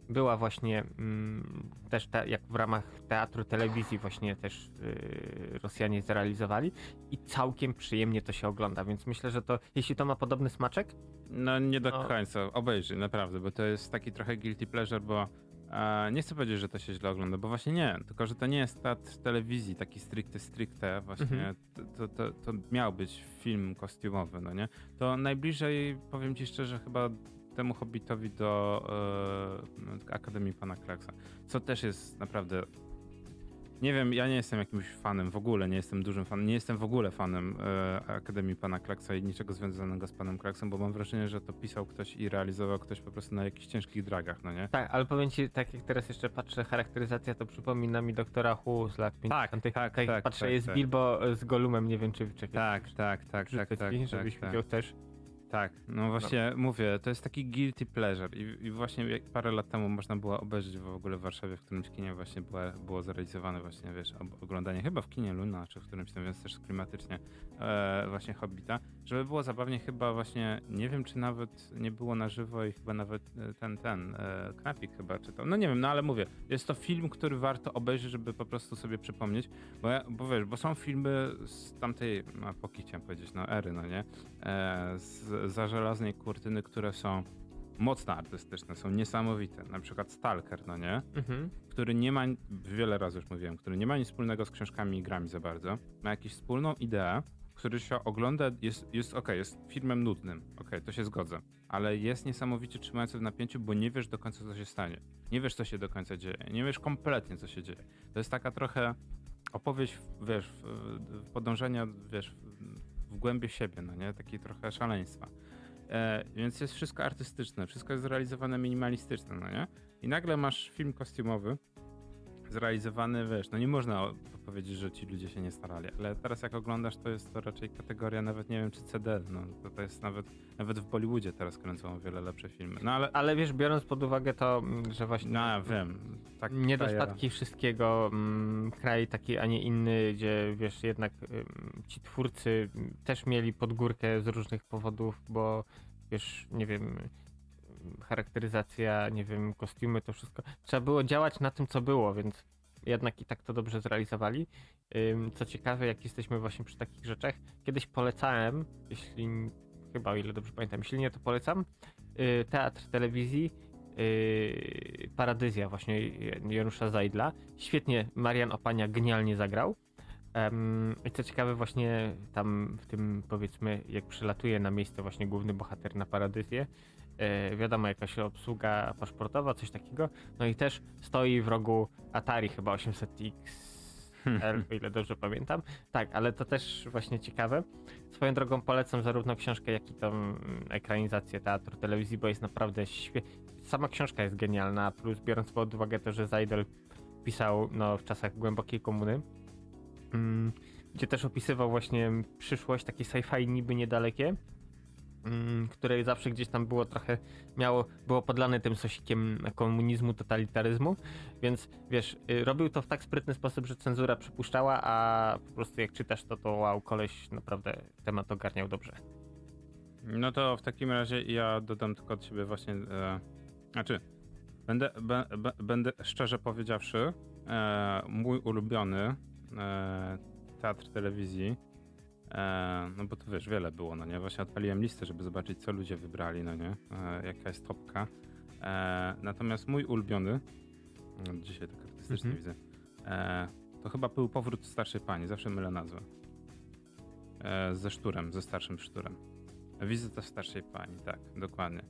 była właśnie mm, też te, jak w ramach teatru telewizji właśnie też y, Rosjanie zrealizowali i całkiem przyjemnie to się ogląda, więc myślę, że to jeśli to ma podobny smaczek, No nie do No. końca, obejrzyj, naprawdę, bo to jest taki trochę guilty pleasure, bo e, nie chcę powiedzieć, że to się źle ogląda, bo właśnie nie, tylko że to nie jest teatr telewizji, taki stricte stricte, właśnie Mhm. to, to, to, to miał być film kostiumowy, no nie? To najbliżej, powiem ci szczerze, chyba temu Hobbitowi do e, Akademii Pana Kleksa, co też jest naprawdę nie wiem, ja nie jestem jakimś fanem w ogóle, nie jestem dużym fanem, nie jestem w ogóle fanem e, Akademii Pana Klaksa i niczego związanego z Panem Klaksem, bo mam wrażenie, że to pisał ktoś i realizował ktoś po prostu na jakichś ciężkich dragach, no nie? tak, ale powiem ci, tak jak teraz jeszcze patrzę, charakteryzacja to przypomina mi doktora Who z lat 50. tak, jak tak, patrzę, tak, jest tak. Bilbo z Golumem, nie wiem czy czekaj, Tak, tak, tak, tak, tak, tak, żebyś tak, widział też. Tak. No właśnie mówię, to jest taki guilty pleasure i, i właśnie parę lat temu można było obejrzeć w ogóle w Warszawie, w którymś kinie właśnie była, było zrealizowane właśnie, wiesz, oglądanie chyba w kinie Luna, czy w którymś tam, więc też klimatycznie e, właśnie Hobbita, żeby było zabawnie chyba właśnie, nie wiem czy nawet nie było na żywo i chyba nawet e, ten, ten, e, Knapik chyba czytał, no nie wiem, no ale mówię, jest to film, który warto obejrzeć, żeby po prostu sobie przypomnieć, bo, ja, bo wiesz, bo są filmy z tamtej no, epoki, chciałem powiedzieć, no ery, no nie, e, z, za żelaznej kurtyny, które są mocno artystyczne, są niesamowite, na przykład Stalker, no nie, Mhm. który nie ma, wiele razy już mówiłem, który nie ma nic wspólnego z książkami i grami za bardzo, ma jakąś wspólną ideę, który się ogląda, jest, jest okej, jest filmem nudnym, okej, to się zgodzę, ale jest niesamowicie trzymający w napięciu, bo nie wiesz do końca, co się stanie. Nie wiesz, co się do końca dzieje, nie wiesz kompletnie, co się dzieje. To jest taka trochę opowieść, wiesz, podążenia, wiesz, w, głębie siebie, no nie? Taki trochę szaleństwa. E, więc jest wszystko artystyczne, wszystko jest zrealizowane minimalistycznie, no nie? I nagle masz film kostiumowy zrealizowany, wiesz, no nie można powiedzieć, że ci ludzie się nie starali, ale teraz jak oglądasz, to jest to raczej kategoria nawet, nie wiem, czy CD, no to, to jest nawet, nawet w Bollywoodzie teraz kręcą o wiele lepsze filmy, no ale, Ale wiesz, biorąc pod uwagę to, mm, że właśnie no ja wiem, tak niedostatki wszystkiego, mm, kraj taki, a nie inny, gdzie wiesz, jednak ym, ci twórcy też mieli pod górkę z różnych powodów, bo wiesz, nie wiem, charakteryzacja, nie wiem, kostiumy, to wszystko. Trzeba było działać na tym, co było, więc jednak i tak to dobrze zrealizowali. Co ciekawe, jak jesteśmy właśnie przy takich rzeczach, kiedyś polecałem, jeśli chyba o ile dobrze pamiętam, jeśli nie, to polecam, y, teatr telewizji yy, Paradyzja właśnie Janusza Zajdla. Świetnie Marian Opania genialnie zagrał. I co ciekawe właśnie tam w tym powiedzmy jak przylatuje na miejsce właśnie główny bohater na Paradyzję, wiadomo jakaś obsługa paszportowa, coś takiego, no i też stoi w rogu Atari chyba 800X o ile dobrze pamiętam. Tak, ale to też właśnie ciekawe. Swoją drogą polecam zarówno książkę, jak i tą ekranizację teatru, telewizji, bo jest naprawdę świetna. Sama książka jest genialna, plus biorąc pod uwagę to, że Zajdel pisał no, w czasach głębokiej komuny, mm, gdzie też opisywał właśnie przyszłość, takie sci-fi niby niedalekie, mm, które zawsze gdzieś tam było trochę, miało, było podlane tym sosikiem komunizmu, totalitaryzmu, więc wiesz, y, robił to w tak sprytny sposób, że cenzura przypuszczała, a po prostu jak czytasz to, to wow, koleś naprawdę temat ogarniał dobrze. No to w takim razie ja dodam tylko od siebie właśnie, e, znaczy, będę, be, be, będę szczerze powiedziawszy, e, mój ulubiony e, teatr telewizji, e, no bo to wiesz, wiele było, no nie, właśnie odpaliłem listę, żeby zobaczyć, co ludzie wybrali, no nie, e, jaka jest topka, e, natomiast mój ulubiony, no, dzisiaj tak artystycznie Mhm. widzę, e, to chyba był Powrót starszej pani, zawsze mylę nazwę, e, ze szturem, ze starszym szturem. Wizyta starszej pani, tak, dokładnie.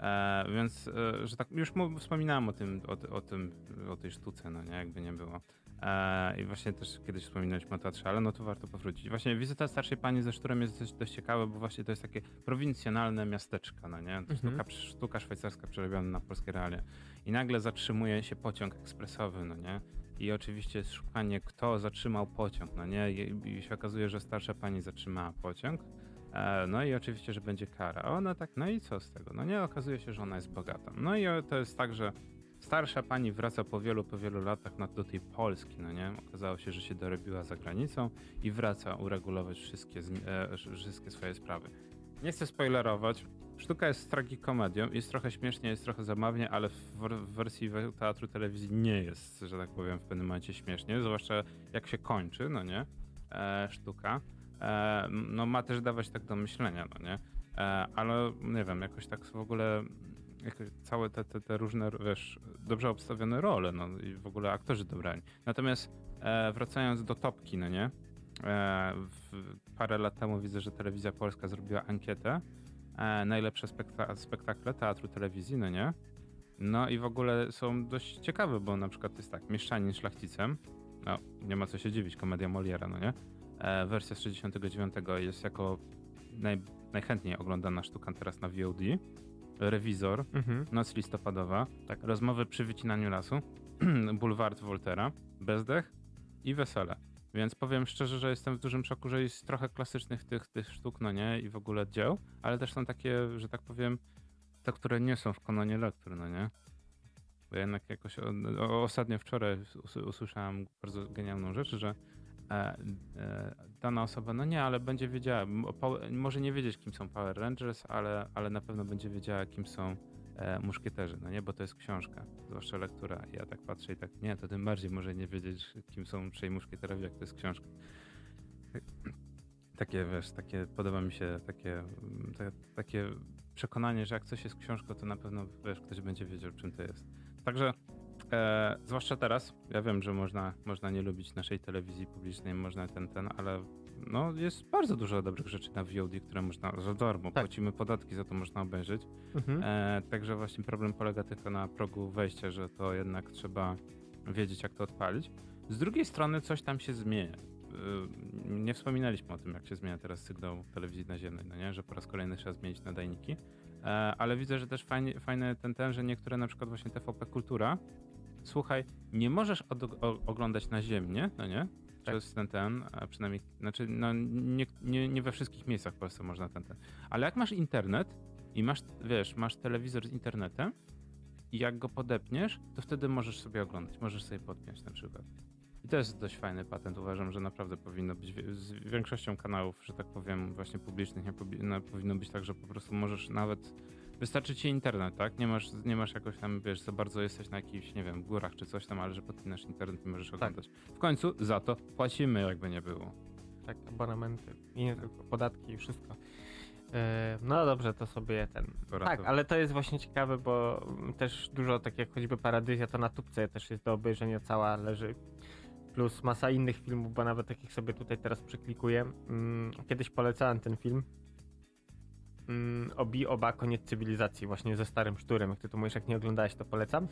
E, więc, e, że tak, już mu, wspominałem o tym, o, o tym, o tej sztuce, no nie, jakby nie było. E, I właśnie też kiedyś wspominaliśmy o teatrze, ale no to warto powrócić. Właśnie wizyta starszej pani ze szturem jest dość, dość ciekawe, bo właśnie to jest takie prowincjonalne miasteczko, no nie? Sztuka, sztuka szwajcarska przerobiona na polskie realia. I nagle zatrzymuje się pociąg ekspresowy, no nie? I oczywiście jest szukanie, kto zatrzymał pociąg, no nie? I, i się okazuje, że starsza pani zatrzymała pociąg. E, No i oczywiście, że będzie kara. Ona tak, no i co z tego? No nie, okazuje się, że ona jest bogata. No i to jest tak, że starsza pani wraca po wielu, po wielu latach do tej Polski, no nie? Okazało się, że się dorobiła za granicą i wraca uregulować wszystkie, e, wszystkie swoje sprawy. Nie chcę spoilerować. Sztuka jest tragikomedią, jest trochę śmiesznie, jest trochę zabawnie, ale w, wersji we- teatru telewizji nie jest, że tak powiem, w pewnym momencie śmiesznie, zwłaszcza jak się kończy, no nie? E, sztuka. E, no ma też dawać tak do myślenia, no nie? E, ale nie wiem, jakoś tak w ogóle jakoś całe te, te, te różne, wiesz, dobrze obstawione role, no i w ogóle aktorzy dobrani. Natomiast e, wracając do topki, no nie? E, w, parę lat temu widzę, że Telewizja Polska zrobiła ankietę e, najlepsze spekta- spektakle teatru telewizji, no nie? No i w ogóle są dość ciekawe, bo na przykład jest tak, Mieszczanin szlachcicem, no nie ma co się dziwić, komedia Moliera, no nie? E, wersja z 69 jest jako naj, najchętniej oglądana sztuka teraz na VOD. Rewizor, Mhm. Noc listopadowa, tak, rozmowy przy wycinaniu lasu, Bulwart Woltera, Bezdech i Wesele. Więc powiem szczerze, że jestem w dużym szoku, że jest trochę klasycznych tych, tych sztuk, no nie, i w ogóle dzieł, ale też są takie, że tak powiem, te, które nie są w kanonie lektur, no nie. Bo jednak jakoś o, o, ostatnio wczoraj us, usłyszałem bardzo genialną rzecz, że dana osoba, no nie, ale będzie wiedziała, może nie wiedzieć, kim są Power Rangers, ale, ale na pewno będzie wiedziała, kim są e, muszkieterzy, no nie, bo to jest książka, zwłaszcza lektura. Ja tak patrzę i tak, nie, to tym bardziej może nie wiedzieć, kim są trzej muszkieterowie, jak to jest książka. Takie, wiesz, takie, podoba mi się takie, mm, te, takie przekonanie, że jak coś jest książką, to na pewno, wiesz, ktoś będzie wiedział, czym to jest. Także, e, zwłaszcza teraz, ja wiem, że można, można nie lubić naszej telewizji publicznej, można ten, ten, ale no, jest bardzo dużo dobrych rzeczy na VOD, które można za darmo, Tak. płacimy podatki, za to można obejrzeć. Mhm. E, także właśnie problem polega tylko na progu wejścia, że to jednak trzeba wiedzieć, jak to odpalić. Z drugiej strony coś tam się zmienia. Y, Nie wspominaliśmy o tym, jak się zmienia teraz sygnał telewizji naziemnej, no nie? że po raz kolejny trzeba zmienić nadajniki. E, ale widzę, że też fajnie, fajny ten, ten, że niektóre na przykład właśnie TVP Kultura słuchaj, nie możesz oglądać na ziemię, no nie? Tak. Przez ten, ten, a przynajmniej, znaczy, no nie, nie, nie we wszystkich miejscach w Polsce można ten, ten. Ale jak masz internet i masz, wiesz, masz telewizor z internetem i jak go podepniesz, to wtedy możesz sobie oglądać, możesz sobie podpiąć na przykład. I to jest dość fajny patent. Uważam, że naprawdę powinno być z większością kanałów, że tak powiem, właśnie publicznych, nie no, powinno być tak, że po prostu możesz nawet. Wystarczy ci internet, tak? Nie masz, nie masz jakoś tam, wiesz, za bardzo jesteś na jakichś, nie wiem, górach czy coś tam, ale że podpinasz internet i możesz oglądać. W końcu za to płacimy, jakby nie było. Tak, abonamenty i nie tylko podatki i wszystko. E, No dobrze, to sobie ten. Tak, ale to jest właśnie ciekawe, bo też dużo, tak jak choćby Paradyzja, to na tubce też jest do obejrzenia cała leży. Plus masa innych filmów, bo nawet takich sobie tutaj teraz przyklikuję. Mm, Kiedyś polecałem ten film. Mm, Obi Oba Koniec Cywilizacji, właśnie ze starym szturem. Jak ty to mówisz, jak nie oglądałeś, to polecam. E,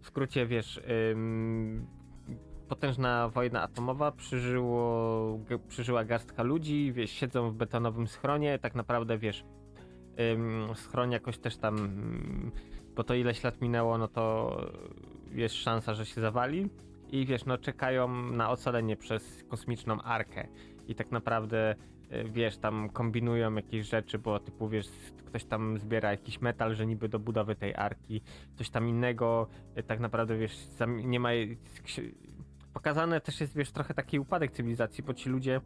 W skrócie, wiesz, potężna wojna atomowa przeżyło, g- przeżyła garstka ludzi, wiesz, siedzą w betonowym schronie, tak naprawdę, wiesz, schron jakoś też tam, ym, bo to ileś lat minęło, no to jest szansa, że się zawali i wiesz, no czekają na ocalenie przez kosmiczną arkę i tak naprawdę wiesz, tam kombinują jakieś rzeczy, bo typu wiesz, ktoś tam zbiera jakiś metal, że niby do budowy tej arki, coś tam innego, y, tak naprawdę wiesz, nie ma pokazane też jest, wiesz, trochę taki upadek cywilizacji, bo ci ludzie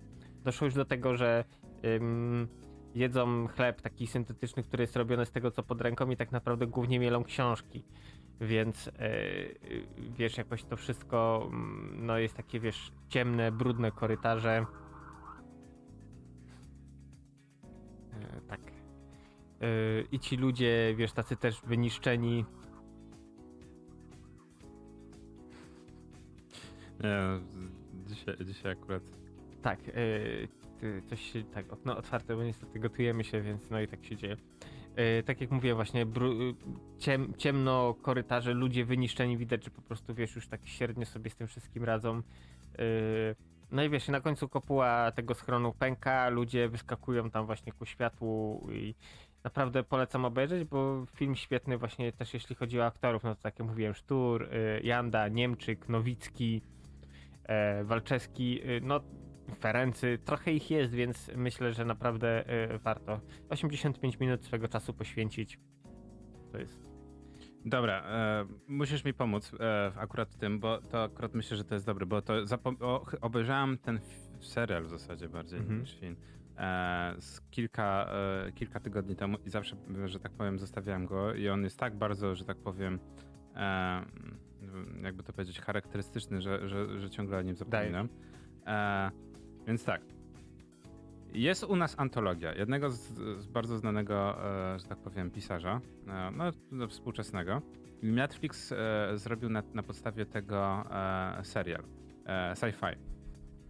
doszło już do tego, że ym, jedzą chleb taki syntetyczny, który jest robiony z tego, co pod ręką i tak naprawdę głównie mielą książki. Więc yy, wiesz, jakoś to wszystko mm, no jest takie, wiesz, ciemne, brudne korytarze. Tak. Yy, I ci ludzie, wiesz, tacy też wyniszczeni. Nie, dzisiaj, dzisiaj akurat Tak, ty- coś się, tak, okno otwarte, bo niestety gotujemy się, więc no i tak się dzieje. Yy, tak jak mówię, właśnie ciem, ciemno, korytarze, ludzie wyniszczeni, widać, że po prostu, wiesz, już tak średnio sobie z tym wszystkim radzą. Yy, no i wiesz, na końcu kopuła tego schronu pęka, ludzie wyskakują tam właśnie ku światłu i naprawdę polecam obejrzeć, bo film świetny właśnie też jeśli chodzi o aktorów, no to tak jak mówiłem, Sztur, yy, Janda, Niemczyk, Nowicki, e, Walczewski, y, no Ferency, trochę ich jest, więc myślę, że naprawdę y, warto 85 minut swego czasu poświęcić. To jest Dobra, e, musisz mi pomóc e, akurat w tym, bo to akurat myślę, że to jest dobre, bo to o, obejrzałem ten serial w zasadzie bardziej Mhm. niż film e, z kilka, e, kilka tygodni temu i zawsze, że tak powiem, zostawiałem go i on jest tak bardzo, że tak powiem, e, jakby to powiedzieć, charakterystyczny, że, że, że ciągle o nim zapominam. E, więc tak. Jest u nas antologia jednego z, z bardzo znanego, e, że tak powiem, pisarza, e, no, no współczesnego. Netflix e, zrobił na, na podstawie tego e, serial e, sci-fi.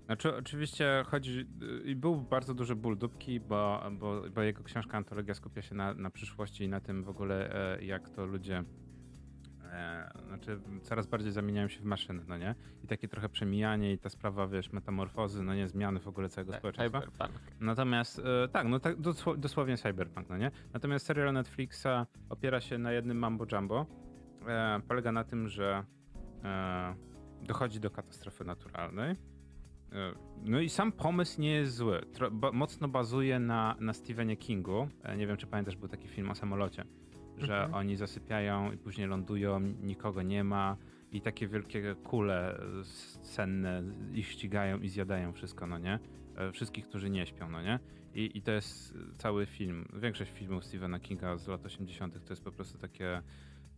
Znaczy, oczywiście chodzi. I był bardzo duży ból dupki, bo, bo, bo jego książka antologia skupia się na, na przyszłości i na tym w ogóle, e, jak to ludzie. E, znaczy, coraz bardziej zamieniają się w maszyny, no nie? I takie trochę przemijanie i ta sprawa, wiesz, metamorfozy, no nie, zmiany w ogóle całego społeczeństwa. Cyberpunk. Natomiast e, tak, no tak dosło- dosłownie cyberpunk, no nie? Natomiast serial Netflixa opiera się na jednym mambo jumbo. E, polega na tym, że e, dochodzi do katastrofy naturalnej. E, no i sam pomysł nie jest zły. Tro, ba, mocno bazuje na, na Stephenie Kingu. E, nie wiem, czy pamiętasz, był taki film o samolocie, że Mhm. oni zasypiają i później lądują, nikogo nie ma i takie wielkie kule senne ich ścigają i zjadają wszystko, no nie? E, Wszystkich, którzy nie śpią, no nie? I, I to jest cały film. Większość filmów Stephena Kinga z lat 80. to jest po prostu takie.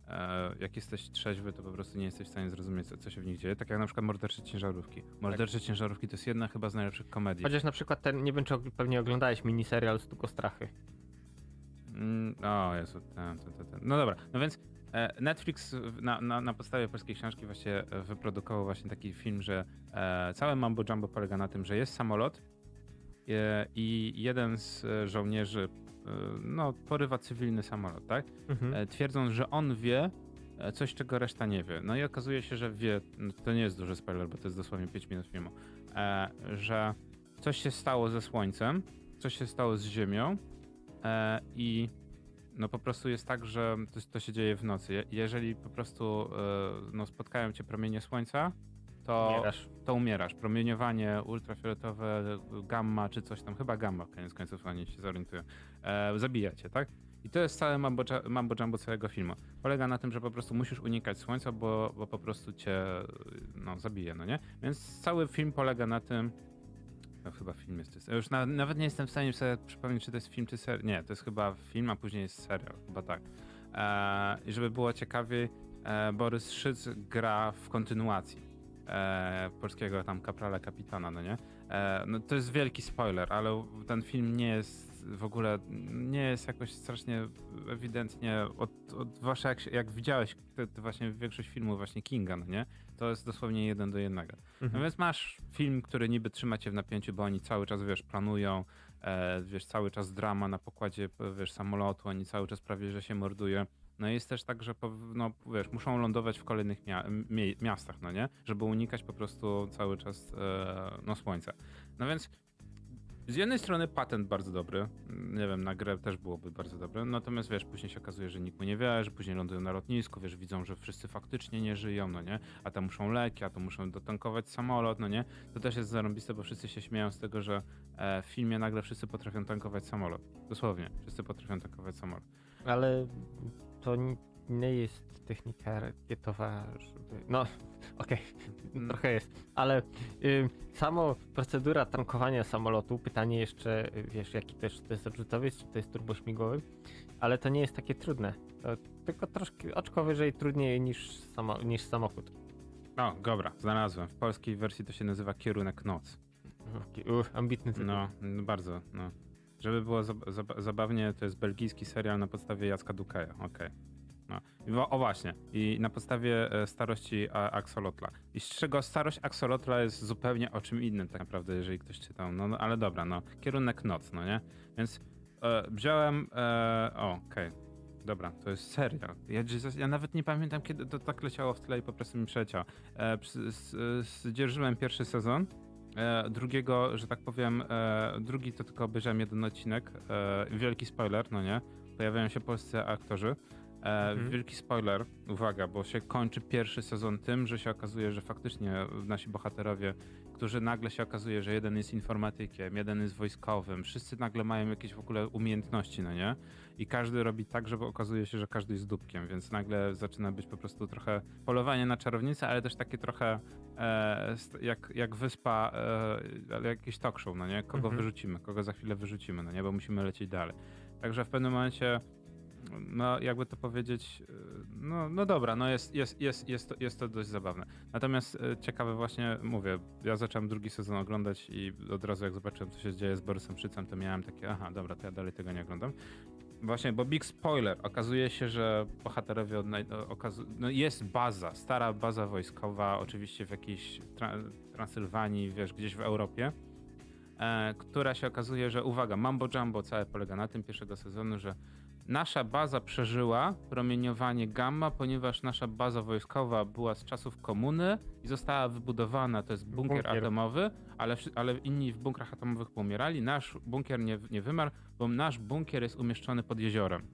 E, jak jesteś trzeźwy, to po prostu nie jesteś w stanie zrozumieć, co, co się w nich dzieje. Tak jak na przykład Mordercze Ciężarówki. Mordercze Ciężarówki to jest jedna chyba z najlepszych komedii. Chociaż na przykład ten, nie wiem czy pewnie oglądałeś miniserial Stuko Strachy. Mm, o Jezu, ten, ten, ten. No dobra, no więc e, Netflix na, na, na podstawie polskiej książki właśnie e, wyprodukował właśnie taki film, że e, całe mambo jumbo polega na tym, że jest samolot i jeden z żołnierzy no, porywa cywilny samolot, tak? Mhm. Twierdząc, że on wie coś, czego reszta nie wie. No i okazuje się, że wie, no, to nie jest duży spoiler, bo to jest dosłownie 5 minut filmu, że coś się stało ze Słońcem, coś się stało z Ziemią i no po prostu jest tak, że to, to się dzieje w nocy. Je- Jeżeli po prostu e, no, spotkają cię promienie słońca, to Umierasz. to umierasz. Promieniowanie ultrafioletowe, gamma czy coś tam, chyba gamma koniec końców, oni się zorientują, e, zabija cię, tak? I to jest całe mambo, mambo jumbo całego filmu. Polega na tym, że po prostu musisz unikać słońca, bo, bo po prostu cię no, zabije, no nie? Więc cały film polega na tym, no chyba film jest, już na, nawet nie jestem w stanie sobie przypomnieć, czy to jest film, czy serial. Nie, to jest chyba film, a później jest serial, chyba tak. E, I żeby było ciekawiej, e, Borys Szyc gra w kontynuacji e, polskiego tam kaprala kapitana, no nie? E, no to jest wielki spoiler, ale ten film nie jest w ogóle, nie jest jakoś strasznie ewidentnie, od, od zwłaszcza jak, jak widziałeś te, te właśnie większość filmów właśnie Kinga, no nie? To jest dosłownie jeden do jednego. No Mhm. więc masz film, który niby trzyma cię w napięciu, bo oni cały czas, wiesz, planują, e, wiesz, cały czas drama na pokładzie, wiesz, samolotu, oni cały czas prawie, że się mordują. No i jest też tak, że no, wiesz, muszą lądować w kolejnych mia- mie- miastach, no nie? Żeby unikać po prostu cały czas e, no, słońca. No więc z jednej strony patent bardzo dobry, nie wiem, na grę też byłoby bardzo dobry, natomiast wiesz, później się okazuje, że nikt mu nie wierzy, później lądują na lotnisku, wiesz, widzą, że wszyscy faktycznie nie żyją, no nie, a tam muszą leki, a to muszą dotankować samolot, no nie, to też jest zarąbiste, bo wszyscy się śmieją z tego, że e, w filmie nagle wszyscy potrafią tankować samolot, dosłownie, wszyscy potrafią tankować samolot. Ale to nie jest technika rakietowa, żeby... No, okej, Mm. trochę jest. Ale y, samo procedura tankowania samolotu, pytanie jeszcze, y, wiesz, jaki też to jest odrzutowiec, czy to jest turbośmigłowy, ale to nie jest takie trudne. To tylko troszkę oczko wyżej trudniej niż, samo, niż samochód. O, dobra, znalazłem, w polskiej wersji to się nazywa Kierunek Noc. Taki, uh, ambitny tytuł. No, no bardzo, no. Żeby było zab- zab- zabawnie, to jest belgijski serial na podstawie Jacka Dukaja, okej. No. O właśnie, i na podstawie e, starości a, Axolotla. I z czego starość Axolotla jest zupełnie o czym innym tak naprawdę, jeżeli ktoś czytał. No, no ale dobra, no. Kierunek noc, no nie? Więc e, wziąłem... E, okej. Dobra, to jest serial. Ja, ja nawet nie pamiętam, kiedy to tak leciało w tle i po prostu mi przeleciało. E, Zdzierżyłem pierwszy sezon. E, drugiego, że tak powiem, e, drugi to tylko obejrzałem jeden odcinek. E, wielki spoiler, no nie? Pojawiają się polscy aktorzy. E, Mhm. Wielki spoiler, uwaga, bo się kończy pierwszy sezon tym, że się okazuje, że faktycznie nasi bohaterowie, którzy nagle się okazuje, że jeden jest informatykiem, jeden jest wojskowym, wszyscy nagle mają jakieś w ogóle umiejętności, no nie? I każdy robi tak, że okazuje się, że każdy jest dupkiem, więc nagle zaczyna być po prostu trochę polowanie na czarownicę, ale też takie trochę e, jak, jak wyspa, e, ale jakieś talk show, no nie? Kogo Mhm. wyrzucimy, kogo za chwilę wyrzucimy, no nie? Bo musimy lecieć dalej. Także w pewnym momencie, no jakby to powiedzieć, e, no, no dobra, no jest, jest, jest, jest, to, jest to dość zabawne. Natomiast e, ciekawe właśnie, mówię, ja zacząłem drugi sezon oglądać i od razu jak zobaczyłem, co się dzieje z Borysem Szycem, to miałem takie, aha, dobra, to ja dalej tego nie oglądam. Właśnie, bo big spoiler, okazuje się, że bohaterowie odnaj- o- okazu- no jest baza, stara baza wojskowa, oczywiście w jakiejś tra- Transylwanii, wiesz, gdzieś w Europie, e, która się okazuje, że uwaga, Mambo Jumbo całe polega na tym pierwszego sezonu, że nasza baza przeżyła promieniowanie gamma, ponieważ nasza baza wojskowa była z czasów komuny i została wybudowana, to jest bunkier, Bunkier. atomowy, ale, ale inni w bunkrach atomowych poumierali, nasz bunkier nie, nie wymarł, bo nasz bunkier jest umieszczony pod jeziorem.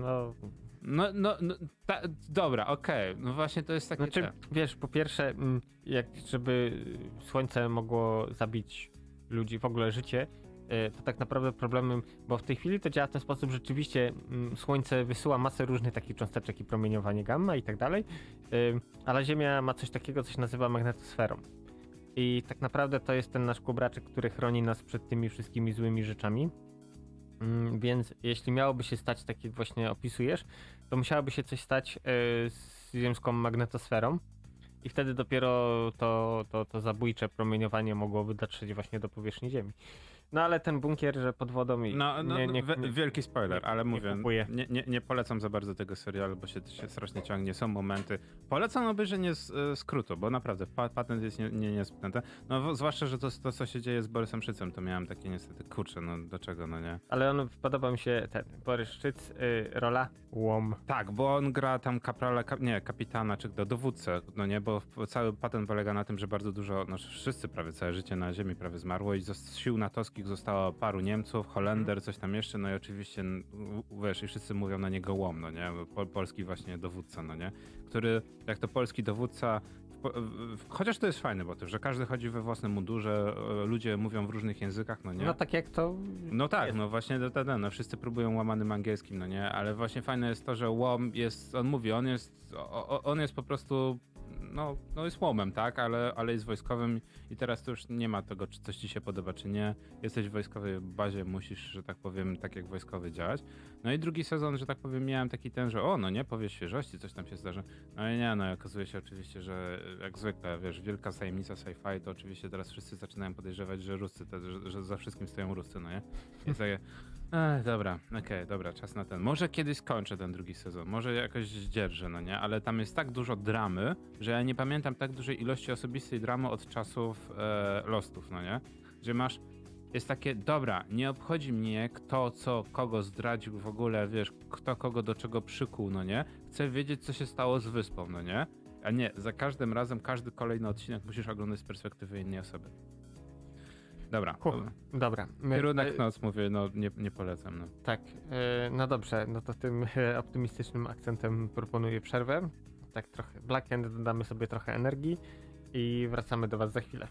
No, No, no, no ta, dobra, okej, no właśnie to jest takie... Znaczy, te- wiesz, po pierwsze, mm, jak żeby słońce mogło zabić ludzi, w ogóle życie, tak naprawdę problemem, bo w tej chwili to działa w ten sposób, rzeczywiście mm, słońce wysyła masę różnych takich cząsteczek i promieniowanie gamma i tak dalej, ym, ale Ziemia ma coś takiego, co się nazywa magnetosferą. I tak naprawdę to jest ten nasz kubraczek, który chroni nas przed tymi wszystkimi złymi rzeczami. Mm, Więc jeśli miałoby się stać tak, jak właśnie opisujesz, to musiałoby się coś stać e, z ziemską magnetosferą. I wtedy dopiero to, to, to zabójcze promieniowanie mogłoby dotrzeć właśnie do powierzchni Ziemi. No ale ten bunkier, że pod wodą i No, no, nie, nie, nie, wielki spoiler, ale nie mówię, nie, nie, nie polecam za bardzo tego serialu, bo się, się strasznie ciągnie, są momenty. Polecam obejrzenie z, e, skrótu, bo naprawdę pa, patent jest nie, nie, niespętny. No zwłaszcza, że to, to, co się dzieje z Borysem Szycem, to miałem takie niestety, kurczę, no do czego, no nie? Ale on podoba mi się ten Borys Szczyc, y, rola łom. Tak, bo on gra tam kaprala, kap, nie, kapitana, czy do dowódcę, no nie, bo cały patent polega na tym, że bardzo dużo, no wszyscy prawie całe życie na ziemi prawie zmarło i z sił natowskich polskich zostało paru Niemców, Holender, coś tam jeszcze, no i oczywiście, wiesz, i wszyscy mówią na niego łom, no nie? Po, polski właśnie dowódca, no nie? Który, jak to polski dowódca, chociaż to jest fajne, bo to, że każdy chodzi we własnym mundurze, e, ludzie mówią w różnych językach, no nie? No tak jak to. No tak, jest. no właśnie to, to, no wszyscy próbują łamanym angielskim, no nie, ale właśnie fajne jest to, że łom jest, on mówi, on jest, on jest po prostu, no, no jest łomem, tak, ale, ale jest wojskowym i teraz to już nie ma tego, czy coś ci się podoba, czy nie. Jesteś w wojskowej bazie, musisz, że tak powiem, tak jak wojskowy działać. No i drugi sezon, że tak powiem, miałem taki ten, że o, no nie, powie świeżości, coś tam się zdarzy. No i nie, no i okazuje się oczywiście, że jak zwykle, wiesz, wielka tajemnica sci-fi, to oczywiście teraz wszyscy zaczynają podejrzewać, że Ruscy, te, że, że za wszystkim stoją Ruscy, no nie? I takie, Ech, dobra, okej, dobra, czas na ten. Może kiedyś skończę ten drugi sezon, może jakoś zdzierżę, no nie? Ale tam jest tak dużo dramy, że ja nie pamiętam tak dużej ilości osobistej dramy od czasów e, Lostów, no nie? Że masz, jest takie, dobra, nie obchodzi mnie kto, co, kogo zdradził w ogóle, wiesz, kto kogo do czego przykuł, no nie? Chcę wiedzieć, co się stało z wyspą, no nie? A nie, za każdym razem, każdy kolejny odcinek musisz oglądać z perspektywy innej osoby. Dobra. Huh, Dobra. Kierunek e, noc mówię, no nie, nie polecam. No. Tak, e, no dobrze, no to tym e, optymistycznym akcentem proponuję przerwę. Tak trochę Black End, dodamy sobie trochę energii i wracamy do Was za chwilę.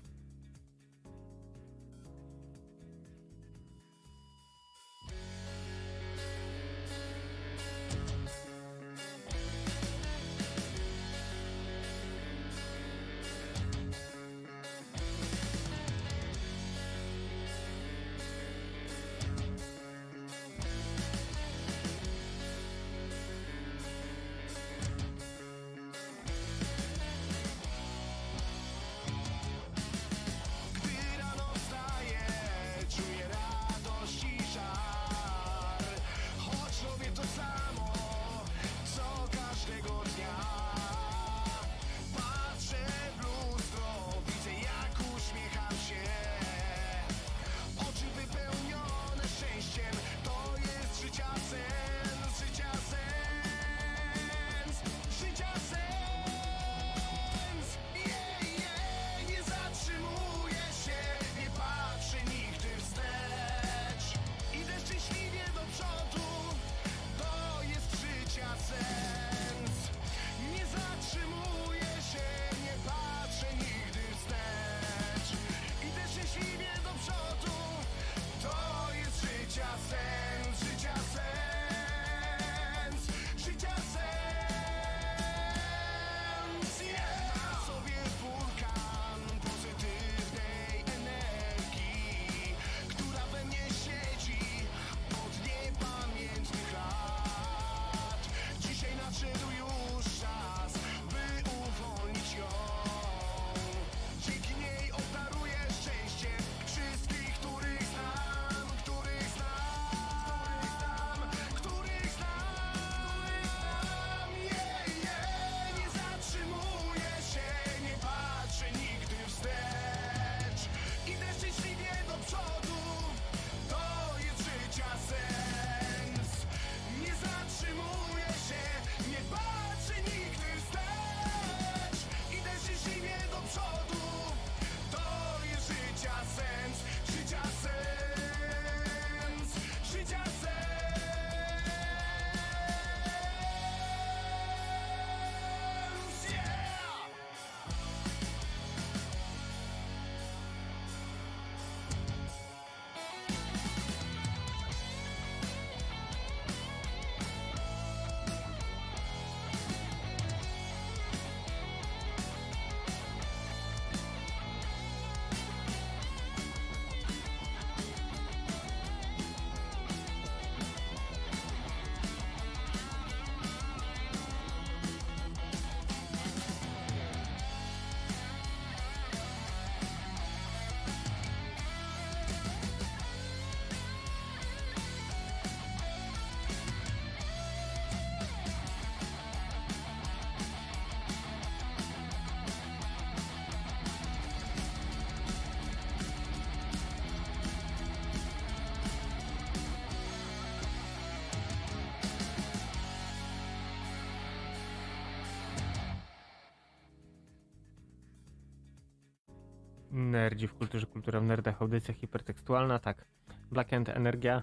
Nerdzi w kulturze, kultura w nerdach, audycja hipertekstualna, tak. Black End Energia.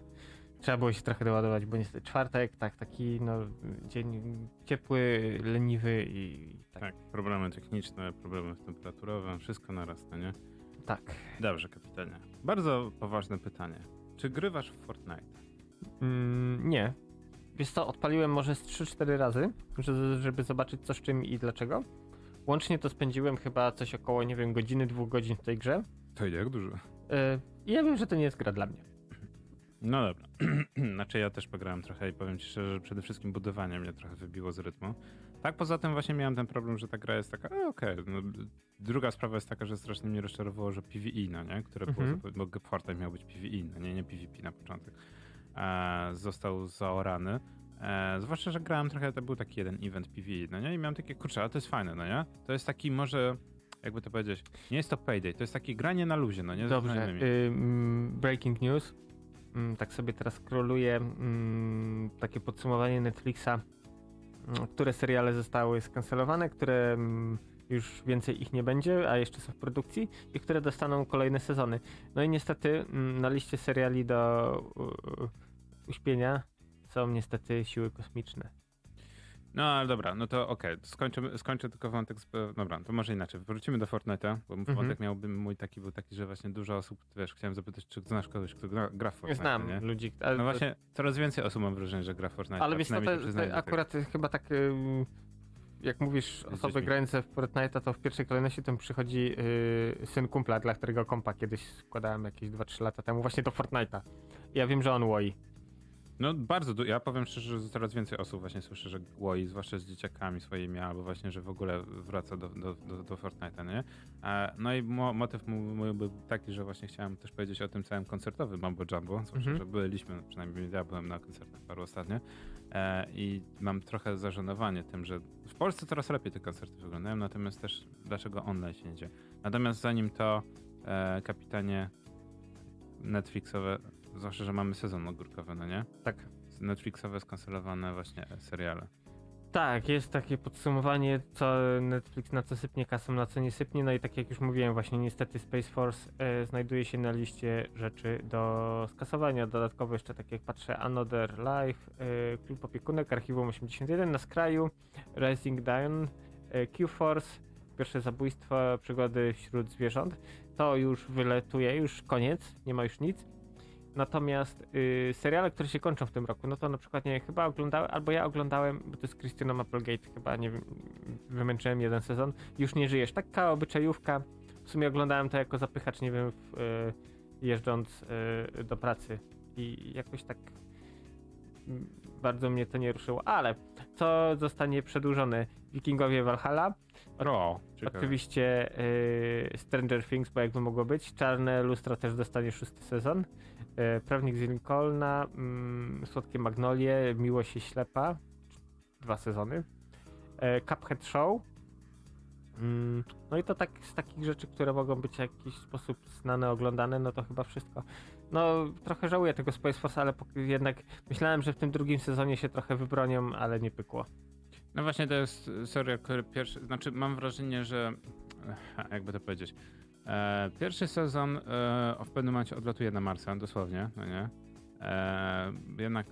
Trzeba było się trochę doładować, bo niestety czwartek, tak, taki no, dzień ciepły, leniwy i tak. Tak, problemy techniczne, problemy temperaturowe, wszystko naraz, no nie? tak. Dobrze, kapitanie. Bardzo poważne pytanie. Czy grywasz w Fortnite? Mm, nie. Wiesz co, odpaliłem może z 3-4 razy, żeby zobaczyć co z czym i dlaczego. Łącznie to spędziłem chyba coś około, nie wiem, godziny, dwóch godzin w tej grze. To jak dużo? I ja wiem, że to nie jest gra dla mnie. No dobra. znaczy ja też pograłem trochę i powiem ci szczerze, że przede wszystkim budowanie mnie trochę wybiło z rytmu. Tak, poza tym właśnie miałem ten problem, że ta gra jest taka, e, okej. No, druga sprawa jest taka, że strasznie mnie rozczarowało, że PvE, no nie? Które Mhm. było, bo Fortnite miał być PvE, no nie, nie PvP na początek. E, został zaorany. E, zwłaszcza, że grałem trochę, to był taki jeden event PvE, no nie? I miałem takie, kurczę, ale to jest fajne, no nie? To jest taki może, jakby to powiedzieć, nie jest to payday, to jest takie granie na luzie, no nie? Z Dobrze. y, mm, breaking news. Mm, tak sobie teraz scrolluję mm, takie podsumowanie Netflixa, mm, które seriale zostały skancelowane, które mm, już więcej ich nie będzie, a jeszcze są w produkcji i które dostaną kolejne sezony. No i niestety mm, na liście seriali do y, uśpienia są niestety siły kosmiczne. No ale dobra, no to okej, skończę, skończę tylko wątek z... Dobra, to może inaczej. Wrócimy do Fortnite'a, bo Mhm. wątek miałby mój taki był taki, że właśnie dużo osób, wiesz, chciałem zapytać, czy znasz kogoś, kto gra, gra w Fortnite, Znam nie? ludzi, ale, No właśnie, coraz więcej osób mam wrażenie, że gra w Fortnite. ale wiesz to do tego. akurat chyba tak jak mówisz osoby grające w Fortnite'a, to w pierwszej kolejności tym przychodzi yy, syn kumpla, dla którego kompa kiedyś składałem jakieś 2-3 lata temu właśnie do Fortnite'a. Ja wiem, że on łoi. No bardzo, du- ja powiem szczerze, że coraz więcej osób właśnie słyszę, że łoi, zwłaszcza z dzieciakami swoimi, albo właśnie, że w ogóle wraca do, do, do, do Fortnite'a, nie? E, No i mo motyw mój był taki, że właśnie chciałem też powiedzieć o tym całym koncertowym Mambo Jumbo, zwłaszcza, Mhm. że byliśmy, przynajmniej ja byłem na koncertach paru ostatnio e, i mam trochę zażenowanie tym, że w Polsce coraz lepiej te koncerty wyglądają, natomiast też dlaczego online się nie dzieje. Natomiast zanim to, e, kapitanie Netflixowe, zwłaszcza, że mamy sezon ogórkowy, no nie? Tak. Netflixowe skancelowane właśnie seriale. Tak, jest takie podsumowanie, co Netflix na co sypnie kasą, na co nie sypnie. No i tak jak już mówiłem, właśnie niestety Space Force e, znajduje się na liście rzeczy do skasowania. Dodatkowo jeszcze tak jak patrzę, Another Life, e, Klub Opiekunek, Archiwum 81 na skraju, Rising Dawn, e, Q-Force, Pierwsze zabójstwo, przygody wśród zwierząt. To już wyletuje, już koniec, nie ma już nic. Natomiast y, seriale, które się kończą w tym roku, no to na przykład nie chyba oglądałem, albo ja oglądałem, bo to jest Christina Applegate, chyba nie wiem, wymęczyłem jeden sezon. Już nie żyjesz. Taka obyczajówka. W sumie oglądałem to jako zapychacz, nie wiem, w, y, jeżdżąc y, do pracy. I jakoś tak mm, bardzo mnie to nie ruszyło. Ale co zostanie przedłużone? Wikingowie Valhalla. O, ciekawe. Oczywiście y, Stranger Things, bo jakby mogło być. Czarne lustro też dostanie szósty sezon. Y, Prawnik z Lincolna, mm, Słodkie Magnolie, Miłość i Ślepa. Dwa sezony. Y, Cuphead Show. Mm, no i to tak z takich rzeczy, które mogą być w jakiś sposób znane, oglądane, no to chyba wszystko. No trochę żałuję tego Space Force, ale jednak myślałem, że w tym drugim sezonie się trochę wybronią, ale nie pykło. No właśnie to jest serial, który pierwszy, znaczy mam wrażenie, że e, jakby to powiedzieć, e, pierwszy sezon e, w pewnym momencie odlatuje na Marsa, dosłownie, no nie? E, jednak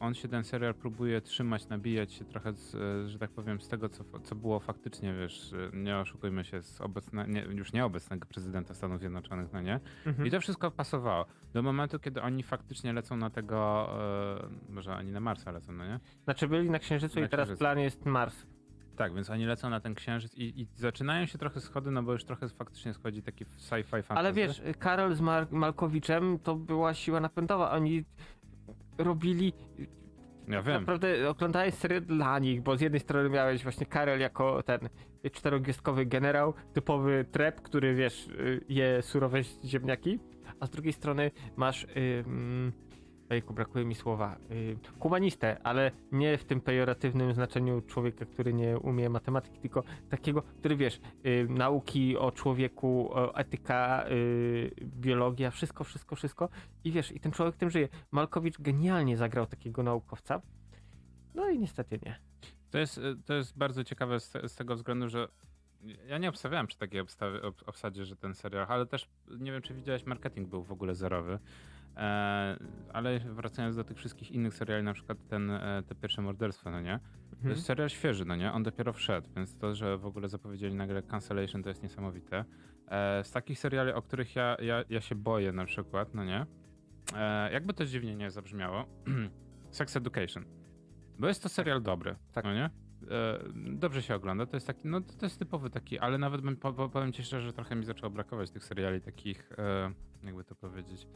on się, ten serial próbuje trzymać, nabijać się trochę, z, e, że tak powiem, z tego, co, co było faktycznie, wiesz, nie oszukujmy się, z obecne, nie, już nieobecnego prezydenta Stanów Zjednoczonych, no nie? Mhm. I to wszystko pasowało. Do momentu, kiedy oni faktycznie lecą na tego, e, może oni na Marsa lecą, no nie? Znaczy byli na Księżycu Na i teraz Księżycu. plan jest Mars. Tak, więc oni lecą na ten księżyc i, i zaczynają się trochę schody, no bo już trochę faktycznie schodzi taki sci-fi fantasy. Ale wiesz, Karol z Mar- Malkowiczem to była siła napędowa. Oni robili. Ja wiem. Naprawdę oglądałeś serię dla nich, bo z jednej strony miałeś właśnie Karel jako ten czterogwiazdkowy generał, typowy trep, który wiesz, y, je surowe ziemniaki, a z drugiej strony masz. y, Ojku, brakuje mi słowa. y, Humanistę, ale nie w tym pejoratywnym znaczeniu człowieka, który nie umie matematyki, tylko takiego, który wiesz, y, nauki o człowieku, etyka, y, biologia, wszystko, wszystko, wszystko. I wiesz, i ten człowiek tym żyje. Malkowicz genialnie zagrał takiego naukowca. No i niestety nie. To jest, y, to jest bardzo ciekawe z, z tego względu, że Ja nie obstawiałem przy takiej obstawie, ob, obsadzie, że ten serial, ale też nie wiem, czy widziałeś, marketing był w ogóle zerowy. E, ale wracając do tych wszystkich innych seriali, na przykład ten, e, te pierwsze morderstwo, no nie? To Mhm. jest serial świeży, no nie? On dopiero wszedł, więc to, że w ogóle zapowiedzieli nagle cancellation, to jest niesamowite. E, z takich seriali, o których ja, ja, ja się boję na przykład, no nie? Jakby to dziwnie nie zabrzmiało, Sex Education. Bo jest to serial dobry, Tak. no nie? Dobrze się ogląda, to jest taki, no to jest typowy taki, ale nawet bym, po, po, powiem ci szczerze, że trochę mi zaczęło brakować tych seriali takich, jakby to powiedzieć,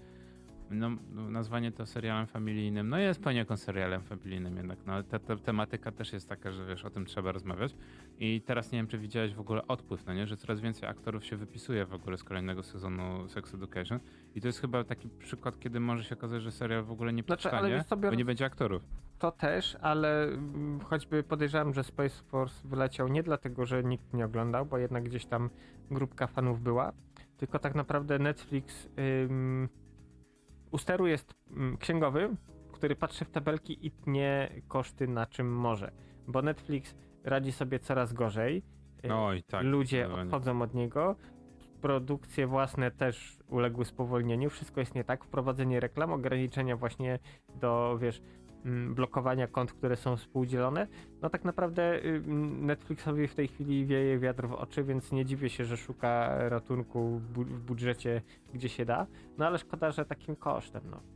no, no, nazwanie to serialem familijnym, no jest poniekąd serialem familijnym jednak, no ta, ta tematyka też jest taka, że wiesz, o tym trzeba rozmawiać i teraz nie wiem, czy widziałeś w ogóle odpływ, no nie, że coraz więcej aktorów się wypisuje w ogóle z kolejnego sezonu Sex Education i to jest chyba taki przykład, kiedy może się okazać, że serial w ogóle nie Znaczy, ale powstanie, wiesz co, bo nie będzie aktorów. To też, ale mm, choćby podejrzewam, że Space Force wyleciał nie dlatego, że nikt nie oglądał, bo jednak gdzieś tam grupka fanów była, tylko tak naprawdę Netflix ym, u steru jest ym, księgowy, który patrzy w tabelki i tnie koszty na czym może, bo Netflix radzi sobie coraz gorzej. y, Oj, tak. Ludzie odchodzą od niego. Produkcje własne też uległy spowolnieniu. Wszystko jest nie tak. Wprowadzenie reklam, ograniczenia właśnie do, wiesz, mm, blokowania kont, które są współdzielone. No tak naprawdę y, mm, Netflixowi w tej chwili wieje wiatr w oczy, więc nie dziwię się, że szuka ratunku w budżecie, gdzie się da. No ale szkoda, że takim kosztem, no.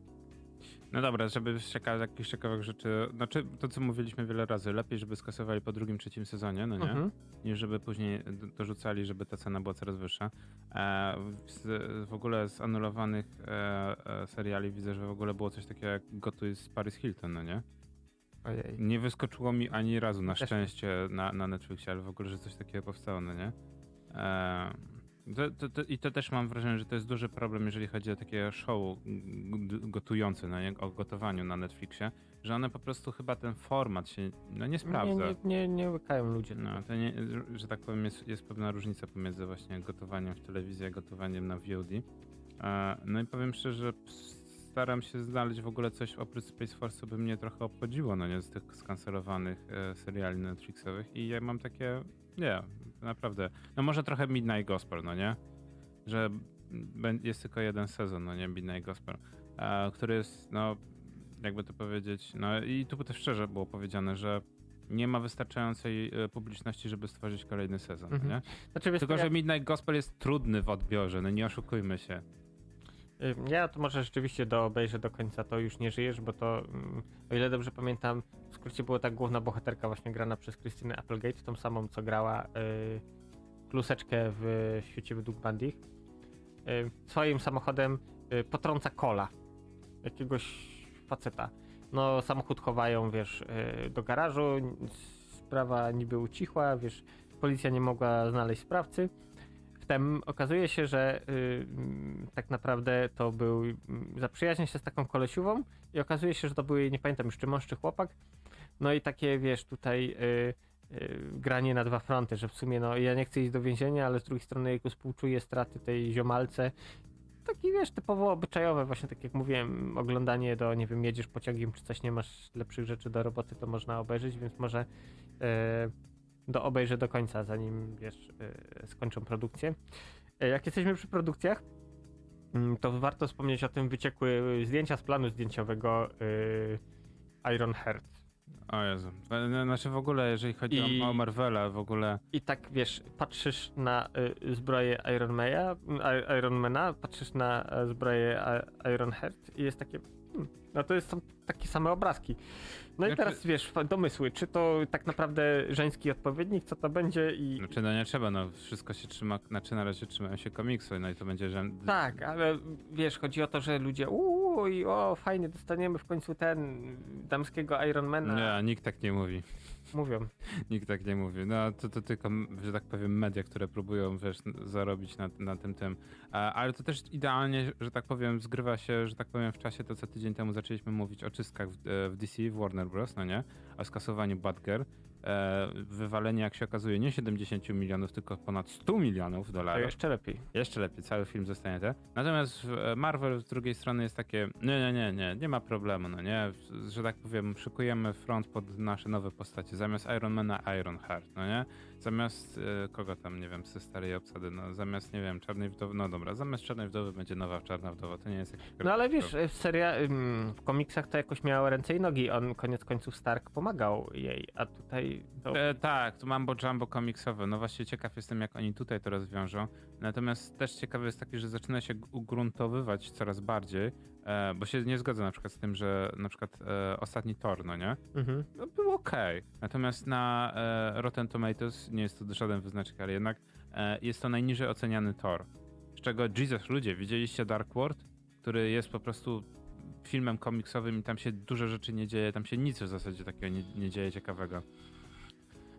No dobra, żeby ciekawe, jakichś ciekawych rzeczy, znaczy to co mówiliśmy wiele razy, lepiej żeby skasowali po drugim, trzecim sezonie, no nie? Mhm. niż żeby później dorzucali, żeby ta cena była coraz wyższa. E, z, w ogóle z anulowanych e, e, seriali widzę, że w ogóle było coś takiego jak Gotuj z Paris Hilton, no nie? Ojej. Nie wyskoczyło mi ani razu, na Też szczęście, na, na Netflixie, ale w ogóle, że coś takiego powstało, no nie? E, to, to, to, I to też mam wrażenie, że to jest duży problem, jeżeli chodzi o takie show gotujące, no nie? o gotowaniu na Netflixie, że one po prostu chyba ten format się no, nie Nie, sprawdza. nie, nie, nie łykają ludzie. No, to nie, że tak powiem, jest, jest pewna różnica pomiędzy właśnie gotowaniem w telewizji, a gotowaniem na VOD. E, No i powiem szczerze, staram się znaleźć w ogóle coś oprócz Space Force, co by mnie trochę obchodziło, no nie, z tych skancelowanych e, seriali Netflixowych i ja mam takie, nie, naprawdę, no może trochę Midnight Gospel, no nie, że jest tylko jeden sezon, no nie, Midnight Gospel, który jest, no, jakby to powiedzieć, no i tu też szczerze było powiedziane, że nie ma wystarczającej e, publiczności, żeby stworzyć kolejny sezon, Mhm. nie? Znaczy, Tylko, że Midnight Gospel jest trudny w odbiorze, no nie oszukujmy się. Ja to może rzeczywiście do obejrzę do końca, to już nie żyjesz, bo to, ym, o ile dobrze pamiętam, w skrócie była ta główna bohaterka właśnie grana przez Christine Applegate, tą samą co grała y, kluseczkę w świecie według Bandich. Swoim samochodem y, potrąca kola jakiegoś faceta. No samochód chowają, wiesz, y, do garażu, sprawa niby ucichła, wiesz, policja nie mogła znaleźć sprawcy. Okazuje się, że y, mm, tak naprawdę to był. y, zaprzyjaźnia się z taką kolesiową i okazuje się, że to był jej, nie pamiętam już czy mąż, czy chłopak. No i takie wiesz, tutaj y, y, granie na dwa fronty, że w sumie no ja nie chcę iść do więzienia, ale z drugiej strony jego współczuję straty tej ziomalce. Taki wiesz, typowo obyczajowe, właśnie tak jak mówiłem, oglądanie do, nie wiem, jedziesz pociągiem czy coś, nie masz lepszych rzeczy do roboty, to można obejrzeć, więc może do obejrzę do końca, zanim wiesz, e, skończą produkcję. E, jak jesteśmy przy produkcjach, mm, to warto wspomnieć o tym wyciekły zdjęcia z planu zdjęciowego e, Iron Heart. O Jezu. Znaczy w ogóle, jeżeli chodzi I- o, Marvela, w ogóle I tak wiesz, patrzysz na y, zbroję y, Ironmana, patrzysz na e, zbroję Iron Heart i jest takie. Hmm, no to jest, są takie same obrazki. No i Znaczy- teraz wiesz, domysły, czy to tak naprawdę żeński odpowiednik, co to będzie i. Znaczy no nie trzeba, no wszystko się trzyma, znaczy na razie trzymają się komiksu, no i to będzie, że... Tak, ale wiesz, chodzi o to, że ludzie, uuu, i o, fajnie, dostaniemy w końcu ten damskiego Ironmana. Nie, nikt tak nie mówi. Mówią. Nikt tak nie mówi. No to, to tylko, że tak powiem, media, które próbują, wiesz, zarobić na, na tym tym. Ale to też idealnie, że tak powiem, zgrywa się, że tak powiem, w czasie to, co tydzień temu zaczęliśmy mówić o czystkach w, e, w DC, w Warner Bros., no nie? O skasowaniu Batgirl. E, wywalenie, jak się okazuje, nie 70 milionów, tylko ponad 100 milionów To dolarów. jeszcze lepiej. Jeszcze lepiej, cały film zostanie te. Natomiast e, Marvel z drugiej strony jest takie, nie, nie, nie, nie, nie ma problemu, no nie, że tak powiem, szykujemy front pod nasze nowe postacie. Zamiast Ironmana Ironheart, no nie? Zamiast, e, kogo tam, nie wiem, ze starej obsady, no zamiast, nie wiem, Czarnej Wdowy, no dobra, zamiast Czarnej Wdowy będzie nowa Czarna Wdowa, to nie jest jakiś... No ale wiesz, w seria, ym, w komiksach to jakoś miało ręce i nogi. On koniec końców Stark pomagał jej, a tutaj to... E, tak, tu mambo jumbo komiksowe. No właśnie ciekaw jestem, jak oni tutaj to rozwiążą. Natomiast też ciekawy jest taki, że zaczyna się ugruntowywać coraz bardziej, e, bo się nie zgodzę na przykład z tym, że na przykład e, ostatni Thor, no nie? Mhm. No, był okej. Natomiast na e, Rotten Tomatoes, nie jest to żaden wyznacznik, ale jednak e, jest to najniżej oceniany Thor. Z czego, Jesus, ludzie, widzieliście Dark World? Który jest po prostu filmem komiksowym i tam się dużo rzeczy nie dzieje, tam się nic w zasadzie takiego nie, nie dzieje ciekawego.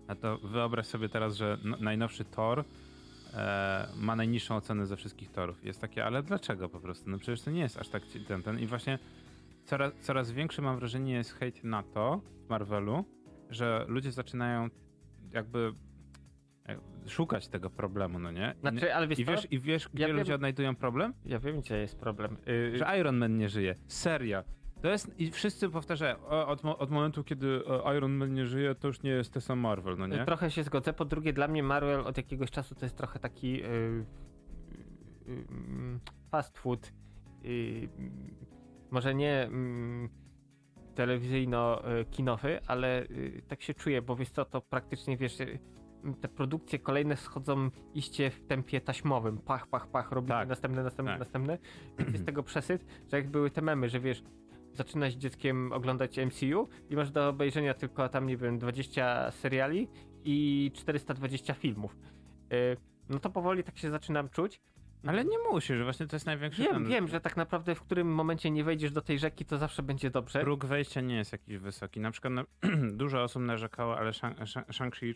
A to wyobraź sobie teraz, że n- najnowszy Thor e, ma najniższą ocenę ze wszystkich Torów. Jest takie, ale dlaczego po prostu? No przecież to nie jest aż tak ten, ten. I właśnie coraz, coraz większy mam wrażenie jest hejt na to w Marvelu, że ludzie zaczynają jakby e, szukać tego problemu, no nie? I, Znaczy, ale wiesz i wiesz, i wiesz gdzie Ja wiem- ludzie odnajdują problem? Ja wiem, gdzie jest problem. Y, Że Iron Man nie żyje. Serio. To jest, i wszyscy powtarzają, od, od momentu, kiedy e, Iron Man nie żyje, to już nie jest to sam Marvel, no nie? Trochę się zgodzę. Po drugie, dla mnie Marvel od jakiegoś czasu to jest trochę taki y, y, y, fast food. Y, może nie mm, telewizyjno-kinowy, ale y, tak się czuję, bo wiesz co, to praktycznie wiesz, y, te produkcje kolejne schodzą iście w tempie taśmowym. Pach, pach, pach, robimy Tak. następne, następne, Tak. następne. Więc jest tego przesyt, że jak były te memy, że wiesz, zaczynasz z dzieckiem oglądać MCU i masz do obejrzenia tylko tam, nie wiem, 20 seriali i 420 filmów. Y, No to powoli tak się zaczynam czuć. Ale nie musisz, właśnie to jest największy Wiem, wiem, że tak naprawdę w którym momencie nie wejdziesz do tej rzeki, to zawsze będzie dobrze. Próg wejścia nie jest jakiś wysoki. Na przykład no, dużo osób narzekało, ale Shang- Shang- Shang-Chi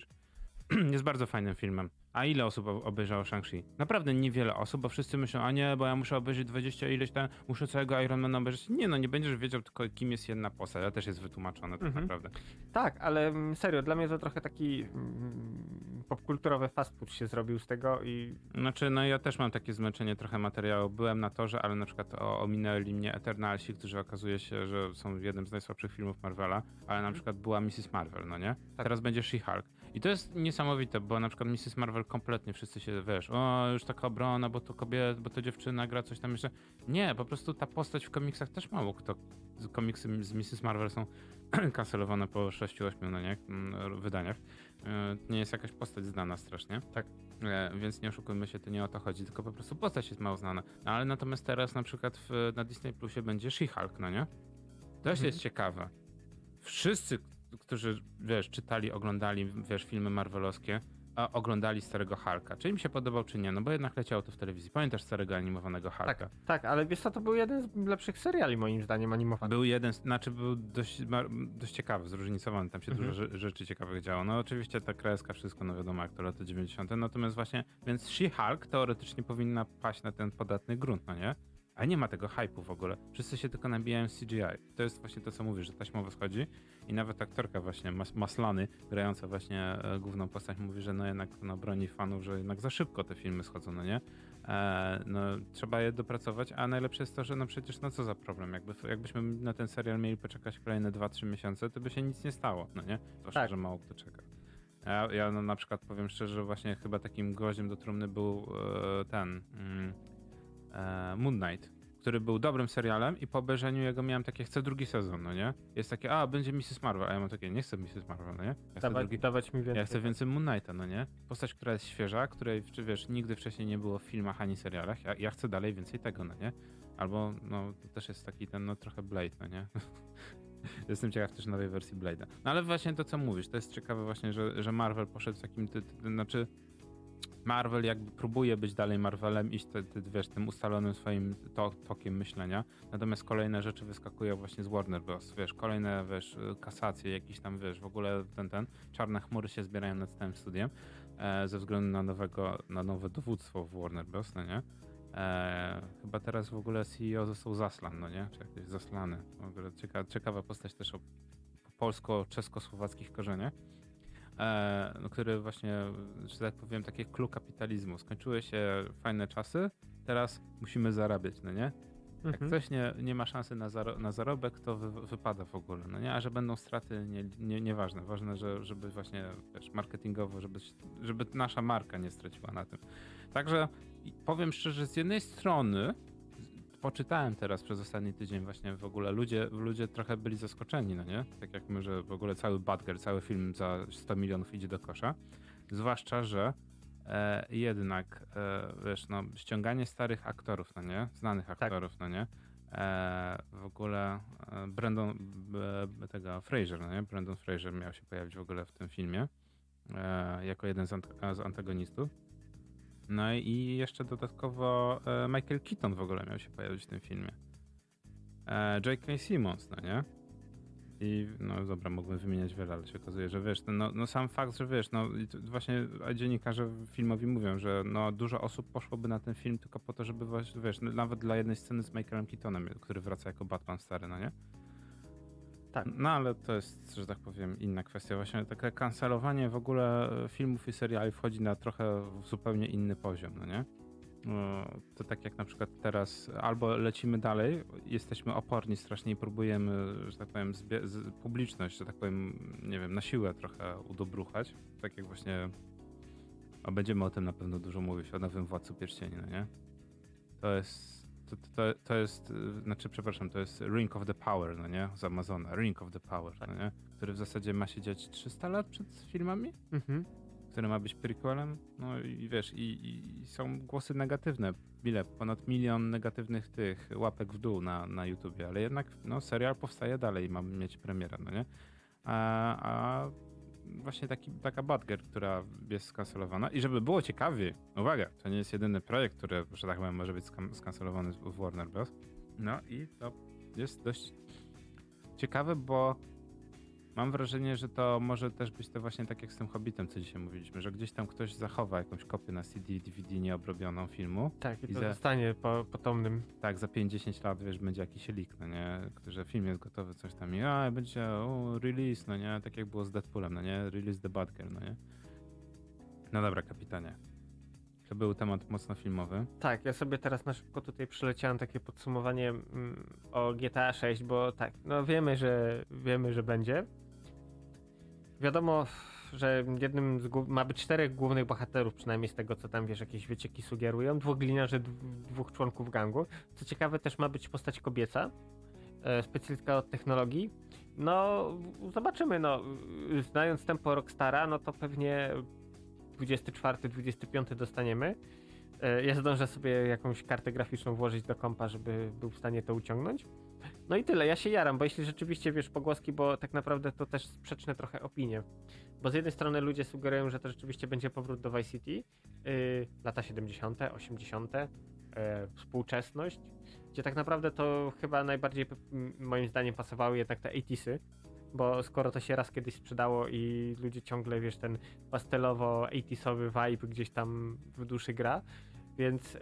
jest bardzo fajnym filmem. A ile osób obejrzało Shang-Chi? Naprawdę niewiele osób, bo wszyscy myślą, a nie, bo ja muszę obejrzeć 20 ileś tam, muszę całego Ironmana obejrzeć. Nie no, nie będziesz wiedział tylko kim jest jedna postać, a też jest wytłumaczone tak Mhm. naprawdę. Tak, ale mm, serio, dla mnie to trochę taki mm, popkulturowy fast food się zrobił z tego i Znaczy, no ja też mam takie zmęczenie trochę materiału. Byłem na torze, ale na przykład o, ominęli mnie Eternalsi, którzy okazuje się, że są jednym z najsłabszych filmów Marvela, ale na przykład była Mrs. Marvel, no nie? Tak. Teraz będzie She-Hulk. I to jest niesamowite, bo na przykład Mrs. Marvel kompletnie wszyscy się, wiesz, o, już taka obrona, bo to kobieta, bo to dziewczyna gra coś tam jeszcze. Nie, po prostu ta postać w komiksach też mało kto. Komiksy z Mrs. Marvel są kancelowane po 6-8 no nie, mm, wydaniach. E, Nie jest jakaś postać znana strasznie. Tak. E, Więc nie oszukujmy się, to nie o to chodzi, tylko po prostu postać jest mało znana. No, ale natomiast teraz na przykład w, na Disney Plusie będzie She-Hulk, no nie? To Mhm. jest ciekawe. Wszyscy, którzy, wiesz, czytali, oglądali, wiesz, filmy marvelowskie, a oglądali starego Hulka. Czy im się podobał, czy nie? No bo jednak leciało to w telewizji. Pamiętasz starego animowanego Hulka? tak, tak, ale wiesz co, to był jeden z lepszych seriali moim zdaniem animowanych. Był jeden, znaczy był dość, dość ciekawy, zróżnicowany, tam się Mhm. dużo rze- rzeczy ciekawych działo. No oczywiście ta kreska, wszystko, no wiadomo, jak to lata 90. Natomiast właśnie, więc She-Hulk teoretycznie powinna paść na ten podatny grunt, no nie? A nie ma tego hype'u w ogóle. Wszyscy się tylko nabijają CGI. To jest właśnie to, co mówisz, że taśmowo schodzi i nawet aktorka właśnie, Mas Maslany, grająca właśnie e, główną postać, mówi, że no jednak no, broni fanów, że jednak za szybko te filmy schodzą, no nie? E, no, trzeba je dopracować, a najlepsze jest to, że no przecież no co za problem, Jakby, jakbyśmy na ten serial mieli poczekać kolejne 2-3 miesiące, to by się nic nie stało, no nie? Zwłaszcza, Tak. że mało kto czeka. Ja, ja no, na przykład powiem szczerze, że właśnie chyba takim gwoździem do trumny był e, ten mm, e, Moon Knight, który był dobrym serialem i po obejrzeniu jego miałem takie, chcę drugi sezon, no nie? Jest takie, a będzie Mrs. Marvel, a ja mam takie, nie chcę Mrs. Marvel, no nie? Ja chcę Dawać, drugi, dawać mi więcej. ja chcę więcej Moon Knighta, no nie? Postać, która jest świeża, której, czy wiesz, nigdy wcześniej nie było w filmach ani serialach. Ja, ja chcę dalej więcej tego, no nie? Albo, no, to też jest taki ten, no, trochę Blade, no nie? Jestem ciekaw też nowej wersji Blade'a. No ale właśnie to, co mówisz, to jest ciekawe właśnie, że, że Marvel poszedł w takim, ty, ty, znaczy Marvel jakby próbuje być dalej Marvelem, iść te, te, wiesz, tym ustalonym swoim to, tokiem myślenia, natomiast kolejne rzeczy wyskakują właśnie z Warner Bros. Wiesz, kolejne, wiesz, kasacje, jakieś tam, wiesz, w ogóle ten, ten, czarne chmury się zbierają nad całym studiem e, ze względu na nowego, na nowe dowództwo w Warner Bros., no nie? E, chyba teraz w ogóle CEO został Zaslan, no nie? Czy jakiś Zaslany. W ogóle cieka, ciekawa postać też o polsko-czesko-słowackich korzeniach. E, no, który właśnie, że tak powiem, takie clue kapitalizmu. Skończyły się fajne czasy, teraz musimy zarabiać, no nie? Jak Mhm. ktoś nie, nie ma szansy na, zaro, na zarobek, to wy, wypada w ogóle, no nie? A że będą straty, nie, nie, nieważne. Ważne, że, żeby właśnie, wiesz, marketingowo, żeby, żeby nasza marka nie straciła na tym. Także powiem szczerze, z jednej strony poczytałem teraz przez ostatni tydzień właśnie w ogóle ludzie, ludzie trochę byli zaskoczeni, no nie? Tak jak my, że w ogóle cały Batgirl, cały film za 100 milionów idzie do kosza. Zwłaszcza, że e, jednak, e, wiesz, no, ściąganie starych aktorów, no nie? Znanych aktorów, no nie? E, w ogóle e, Brandon, e, tego Fraser, no nie? Brandon Fraser miał się pojawić w ogóle w tym filmie e, jako jeden z, ant- z antagonistów. No i jeszcze dodatkowo e, Michael Keaton w ogóle miał się pojawić w tym filmie. E, J.K. Simmons, no nie? I no dobra, mógłbym wymieniać wiele, ale się okazuje, że wiesz, no, no sam fakt, że wiesz, no właśnie dziennikarze filmowi mówią, że no dużo osób poszłoby na ten film tylko po to, żeby właśnie, wiesz, no, nawet dla jednej sceny z Michaelem Keatonem, który wraca jako Batman stary, no nie? Tak. No ale to jest, że tak powiem, inna kwestia. Właśnie takie kancelowanie w ogóle e, filmów i seriali wchodzi na trochę zupełnie inny poziom, no nie? No, To tak jak na przykład teraz albo lecimy dalej, jesteśmy oporni strasznie i próbujemy, że tak powiem, publiczność, że tak powiem, nie wiem, na siłę trochę udobruchać. Tak jak właśnie, a będziemy o tym na pewno dużo mówić, o nowym Władcu Pierścieni, no nie? To jest, to, to, to jest, y, znaczy przepraszam, to jest Ring of the Power, no nie? Z Amazona, Ring of the Power, no nie? Który w zasadzie ma się dziać 300 lat przed filmami? Mhm. który ma być prequelem. No i wiesz, i, i są głosy negatywne. Ile? Ponad milion negatywnych tych łapek w dół na, na YouTubie, ale jednak no, serial powstaje dalej i ma mieć premierę, no nie? A, a właśnie taki, taka Batgirl, która jest skancelowana. I żeby było ciekawiej, uwaga, to nie jest jedyny projekt, który, że tak powiem, może być skancelowany w Warner Bros. No i to jest dość ciekawe, bo Mam wrażenie, że to może też być to właśnie tak jak z tym Hobbitem, co dzisiaj mówiliśmy, że gdzieś tam ktoś zachowa jakąś kopię na CD, DVD nieobrobioną filmu. Tak, i I to za- zostanie po, potomnym. Tak, za 5-10 lat, wiesz, będzie jakiś leak, no nie, że film jest gotowy, coś tam i a, będzie o, release, no nie, tak jak było z Deadpoolem, no nie, release the Batgirl, no nie. No dobra, kapitanie. To był temat mocno filmowy. Tak, ja sobie teraz na szybko tutaj przyleciałem takie podsumowanie mm, o GTA 6, bo tak, no wiemy, że wiemy, że będzie. Wiadomo, że jednym z ma być czterech głównych bohaterów, przynajmniej z tego co tam wiesz, jakieś wycieki sugerują, dwóch gliniarzy, dw- dwóch członków gangu. Co ciekawe, też ma być postać kobieca, e, specjalistka od technologii. No, zobaczymy, no, znając tempo Rockstara, no to pewnie 24-25 dostaniemy. E, Ja zdążę sobie jakąś kartę graficzną włożyć do kompa, żeby był w stanie to uciągnąć. No i tyle, ja się jaram, bo jeśli rzeczywiście wiesz pogłoski, bo tak naprawdę to też sprzeczne trochę opinie. Bo z jednej strony ludzie sugerują, że to rzeczywiście będzie powrót do Vice City, yy, lata 70., 80., e, współczesność, gdzie tak naprawdę to chyba najbardziej moim zdaniem pasowały jednak te 80sy, bo skoro to się raz kiedyś sprzedało i ludzie ciągle, wiesz, ten pastelowo 80sowy vibe gdzieś tam w duszy gra, więc e,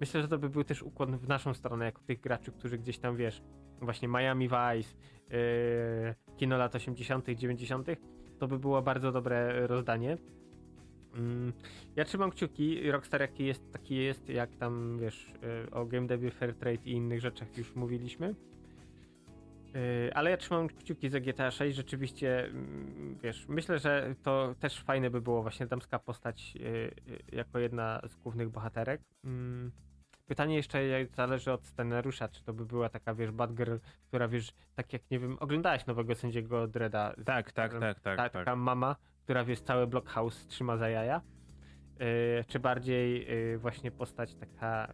myślę, że to by był też ukłon w naszą stronę, jako tych graczy, którzy gdzieś tam, wiesz, właśnie Miami Vice, e, kino lat 80., 90., to by było bardzo dobre rozdanie. Mm, Ja trzymam kciuki, Rockstar jaki jest, taki jest, jak tam, wiesz, e, o Game Devie Fair Trade i innych rzeczach już mówiliśmy. E, Ale ja trzymam kciuki za GTA 6, rzeczywiście, mm, wiesz, myślę, że to też fajne by było właśnie damska postać e, e, jako jedna z głównych bohaterek. Pytanie jeszcze zależy od scenariusza, czy to by była taka, wiesz, Batgirl, która, wiesz, tak jak, nie wiem, oglądałeś nowego sędziego Dreda. Tak, tak, tak, tak, Ta, tak. Taka mama, która, wiesz, cały Blockhouse trzyma za jaja. Yy, czy bardziej yy, właśnie postać taka,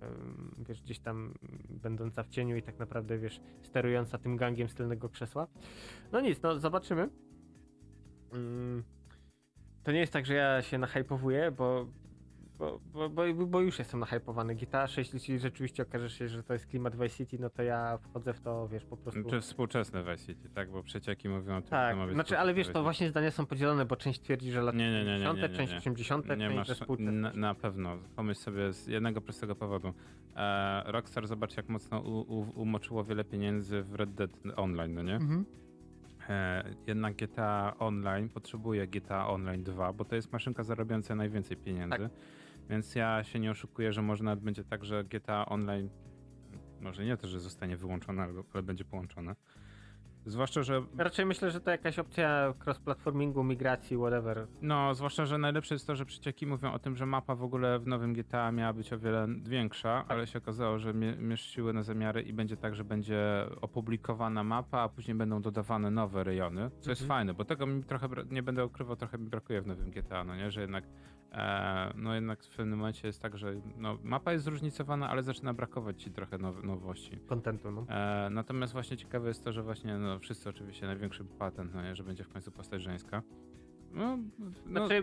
yy, wiesz, gdzieś tam będąca w cieniu i tak naprawdę, wiesz, sterująca tym gangiem z tylnego krzesła. No nic, no zobaczymy. Mm, to nie jest tak, że ja się nahypowuję, bo, bo, bo, bo, bo już jestem nahypowany. GTA 6, jeśli rzeczywiście okaże się, że to jest klimat Vice City, no to ja wchodzę w to, wiesz, po prostu... Czy współczesne Vice City, tak? Bo przecieki mówią o tym, że Tak, być znaczy, ale wiesz, współczesne to właśnie zdania są podzielone, bo część twierdzi, że lata Nie, nie, nie, nie, 70., nie, nie, część nie. 80., Nie część masz, ze współczesność. na, na pewno. Pomyśl sobie z jednego prostego powodu. E, Rockstar, zobacz jak mocno u, u, umoczyło wiele pieniędzy w Red Dead Online, no nie? Mhm. E, jednak GTA Online potrzebuje GTA Online 2, bo to jest maszynka zarabiająca najwięcej pieniędzy. Tak. Więc ja się nie oszukuję, że może nawet będzie tak, że GTA Online może nie to, że zostanie wyłączone, ale- będzie połączone. Zwłaszcza, że Raczej myślę, że to jakaś opcja cross-platformingu, migracji, whatever. No, zwłaszcza, że najlepsze jest to, że przecieki mówią o tym, że mapa w ogóle w nowym GTA miała być o wiele większa, ale się okazało, że mie- mieściły na zamiary i będzie tak, że będzie opublikowana mapa, a później będą dodawane nowe rejony, co jest Mhm. fajne, bo tego mi trochę, nie będę ukrywał, trochę mi brakuje w nowym GTA, no nie, że jednak e, no jednak w pewnym momencie jest tak, że no, mapa jest zróżnicowana, ale zaczyna brakować ci trochę now- nowości. Kontentu, no. E, natomiast właśnie ciekawe jest to, że właśnie no, wszyscy oczywiście największy patent, no nie, że będzie w końcu postać żeńska. No, no Znaczy,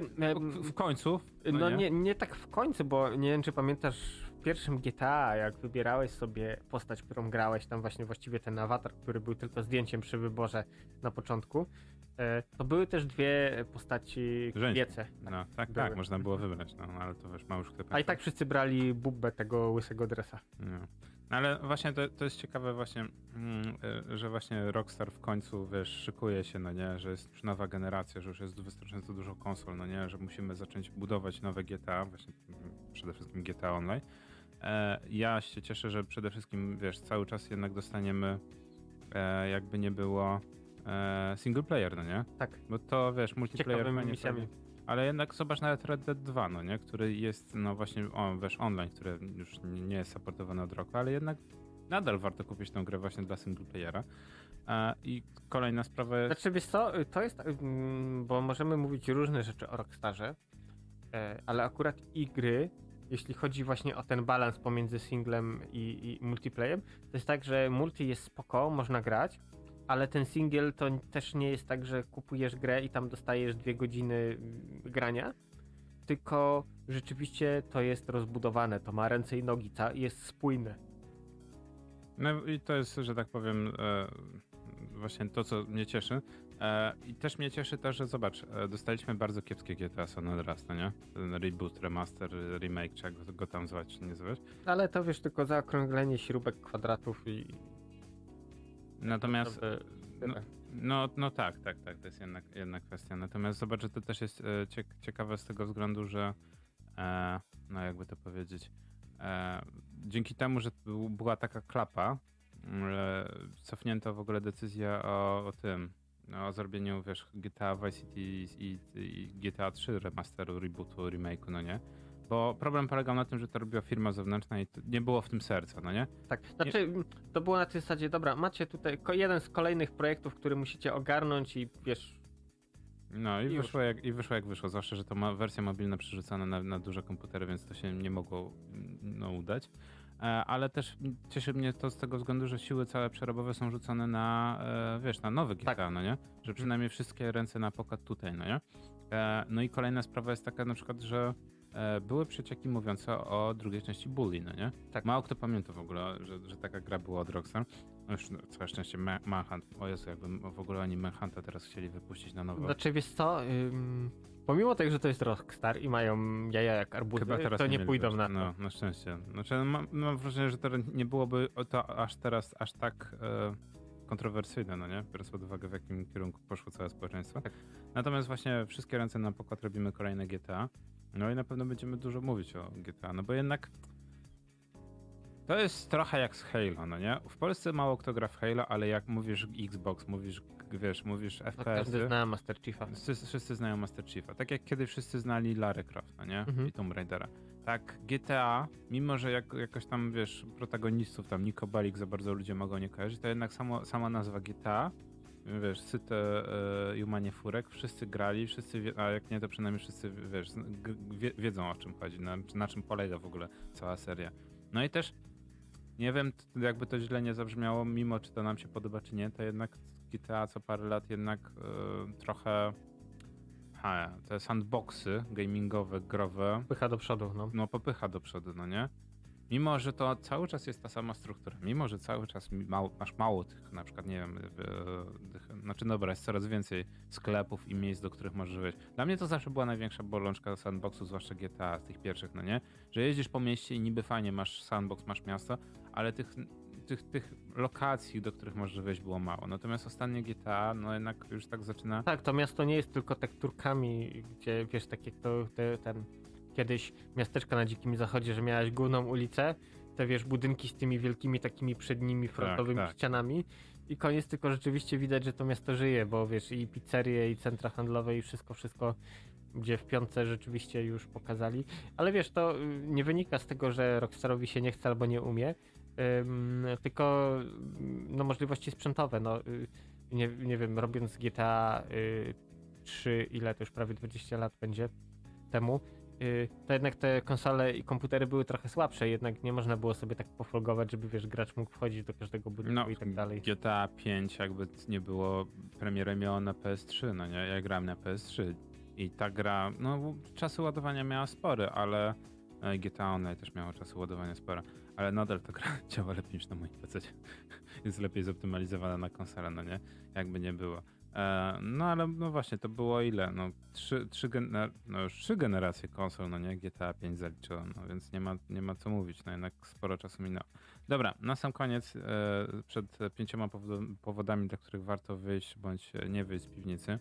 w, końcu. No nie, nie tak w końcu, bo nie wiem, czy pamiętasz w pierwszym GTA, jak wybierałeś sobie postać, którą grałeś, tam właśnie właściwie ten awatar, który był tylko zdjęciem przy wyborze na początku, e, to były też dwie postaci kobiece. No, tak, były. tak, można było wybrać, no, ale to wiesz, ma już kto A i tak wszyscy brali bubbę tego łysego dresa. No. Ale właśnie to, to jest ciekawe właśnie, mm, y, że właśnie Rockstar w końcu, wiesz, szykuje się, no nie, że jest już nowa generacja, że już jest wystarczająco dużo konsol, no nie, że musimy zacząć budować nowe GTA, właśnie mm, przede wszystkim GTA Online. E, ja się cieszę, że przede wszystkim, wiesz, cały czas jednak dostaniemy, e, jakby nie było, e, single player, no nie? Tak, Bo to, wiesz, multiplayer ciekawymi misjami. fajnie. Ale jednak zobacz nawet Red Dead 2, no nie? Który jest, no właśnie, o, wiesz, online, które już nie jest supportowane od roku, ale jednak nadal warto kupić tę grę właśnie dla single playera. E, I kolejna sprawa jest... Znaczy wiesz co, to jest, mm, bo możemy mówić różne rzeczy o Rockstarze, e, ale akurat i gry, jeśli chodzi właśnie o ten balans pomiędzy singlem i, i multiplayerem, to jest tak, że multi jest spoko, można grać, ale ten single to też nie jest tak, że kupujesz grę i tam dostajesz dwie godziny mm, grania, tylko rzeczywiście to jest rozbudowane, to ma ręce i nogi, jest spójne. No i to jest, że tak powiem, e, właśnie to, co mnie cieszy. E, I też mnie cieszy to, że zobacz, e, dostaliśmy bardzo kiepskie GTA San Andreas, no nie? Ten reboot, remaster, remake, czy jak go tam zwać, czy nie zwać. Ale to wiesz, tylko zaokrąglenie śrubek, kwadratów i... Natomiast... Naprawdę No, no, no tak, tak, tak, to jest jedna, jedna kwestia. Natomiast zobacz, że to też jest e, cie, ciekawe z tego względu, że e, no jakby to powiedzieć, e, dzięki temu, że był- była taka klapa, cofnięto w ogóle decyzję o, o tym, o zrobieniu, wiesz, GTA Vice City i, i GTA 3 remasteru, rebootu, remake'u, no nie? Bo problem polegał na tym, że to robiła firma zewnętrzna i nie było w tym serca, no nie? Tak, znaczy m, to było na tej zasadzie, dobra, macie tutaj jeden z kolejnych projektów, który musicie ogarnąć i wiesz, No i, I wyszło jak, i wyszło jak wyszło, zwłaszcza, że to ma wersja mobilna przerzucana na, na duże komputery, więc to się nie mogło mm, no, udać. E, ale też cieszy mnie to z tego względu, że siły całe przerobowe są rzucone na, e, wiesz, na nowy GTA, Tak. no nie? Że przynajmniej wszystkie ręce na pokład tutaj, no nie? E, no i kolejna sprawa jest taka na przykład, że były przecieki mówiące o drugiej części Bully, no nie? Tak. Mało kto pamięta w ogóle, że, że taka gra była od Rockstar. No Już no, całe szczęście Ma- Manhunt, o Jezu, jakby w ogóle oni Manhunta teraz chcieli wypuścić na nowo. znaczy wiesz co, ym, pomimo tego, że to jest Rockstar i mają jaja jak arbuzy, to nie mieli pójdą na to. No, na szczęście. Znaczy, no, mam, mam wrażenie, że to nie byłoby to aż teraz aż tak e, kontrowersyjne, no nie? Biorąc pod uwagę, w jakim kierunku poszło całe społeczeństwo. Tak. Natomiast właśnie wszystkie ręce na pokład robimy kolejne GTA. No i na pewno będziemy dużo mówić o GTA, no bo jednak to jest trochę jak z Halo, no nie? W Polsce mało kto gra w Halo, ale jak mówisz Xbox, mówisz, wiesz, mówisz No, FPS, każdy zna Master Chiefa. Wszyscy, wszyscy znają Master Chiefa. Tak jak kiedyś wszyscy znali Lara Croft, no nie? Mhm. I Tomb Raidera. Tak, GTA, mimo że jak, jakoś tam, wiesz, protagonistów, tam Nico Bellic za bardzo ludzie mogą nie kojarzyć, to jednak samo, sama nazwa GTA, wiesz, syte e, Humanie Furek, wszyscy grali, wszyscy, wie, a jak nie, to przynajmniej wszyscy, wiesz, wie, wiedzą o czym chodzi, na, na czym polega w ogóle cała seria. No i też, nie wiem, jakby to źle nie zabrzmiało, mimo czy to nam się podoba, czy nie, to jednak GTA co parę lat jednak e, trochę ha, te sandboxy gamingowe, growe, Pycha do przodu, no. no popycha do przodu, no nie? Mimo, że to cały czas jest ta sama struktura, mimo, że cały czas mało, masz mało tych, na przykład, nie wiem, tych, znaczy dobra, jest coraz więcej sklepów i miejsc, do których możesz wejść. Dla mnie to zawsze była największa bolączka sandboxu, zwłaszcza GTA, z tych pierwszych, no nie? Że jeździsz po mieście i niby fajnie, masz sandbox, masz miasto, ale tych tych, tych lokacji, do których możesz wejść było mało. Natomiast ostatnie GTA, no jednak już tak zaczyna... Tak, to miasto nie jest tylko tekturkami, gdzie wiesz, tak jak to te, ten kiedyś miasteczko na dzikim zachodzie, że miałeś główną ulicę, te wiesz, budynki z tymi wielkimi takimi przednimi frontowymi tak. ścianami i koniec, tylko rzeczywiście widać, że to miasto żyje, bo wiesz, i pizzerie, i centra handlowe, i wszystko, wszystko, gdzie w piątce rzeczywiście już pokazali. Ale wiesz, to y, nie wynika z tego, że Rockstarowi się nie chce albo nie umie, ym, tylko ym, no, możliwości sprzętowe. No, y, nie, nie wiem, robiąc GTA y, 3, ile to już prawie 20 lat będzie temu, y, to jednak te konsole i komputery były trochę słabsze, jednak nie można było sobie tak pofolgować, żeby wiesz, gracz mógł wchodzić do każdego budynku No, i tak dalej. GTA 5 jakby nie było, premierę miała na PS3, no nie? Ja grałem na PS3 i ta gra, no czasy ładowania miała spore, ale e, GTA Online też miało czasy ładowania spore, ale nadal ta gra działa lepiej niż na moim PC. Jest lepiej zoptymalizowana na konsolę, no nie? Jakby nie było. E, no ale no właśnie, to było ile? No trzy, trzy, gener- no już trzy generacje konsol, no nie? GTA 5 zaliczyło, no więc nie ma, nie ma co mówić, no jednak sporo czasu minęło. Dobra, na sam koniec, e, przed pięcioma powodami, dla których warto wyjść bądź nie wyjść z piwnicy.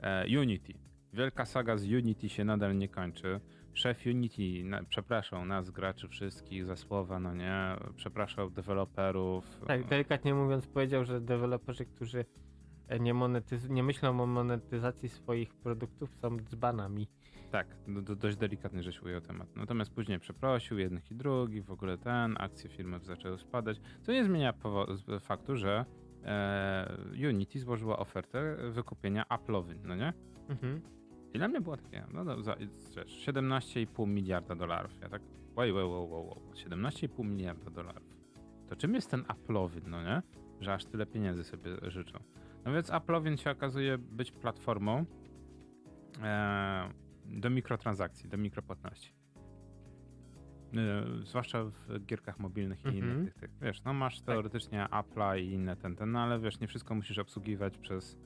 E, Unity. Wielka saga z Unity się nadal nie kończy. Szef Unity na, przepraszał nas, graczy wszystkich za słowa, no nie, przepraszał deweloperów. Tak, delikatnie mówiąc powiedział, że deweloperzy, którzy nie, monetyz- nie myślą o monetyzacji swoich produktów są dzbanami. Tak, do, do, dość delikatnie żeś ujął temat. Natomiast później przeprosił jednych i drugich, w ogóle ten, akcje firmy zaczęły spadać, co nie zmienia powo- z- faktu, że e, Unity złożyła ofertę wykupienia Apple'owy, no nie? Mhm. I dla mnie było takie, no, no za, wiesz, 17,5 miliarda dolarów. Ja tak, wait, wait, wait, wait, wait. 17,5 miliarda dolarów. To czym jest ten Apple'owin, no nie? Że aż tyle pieniędzy sobie życzą. No więc Apple'owin się okazuje być platformą e, do mikrotransakcji, do mikropłatności. E, zwłaszcza w gierkach mobilnych i Mhm. innych tych, tych. Wiesz, no masz teoretycznie Apple'a i inne ten, ten, no ale wiesz, nie wszystko musisz obsługiwać przez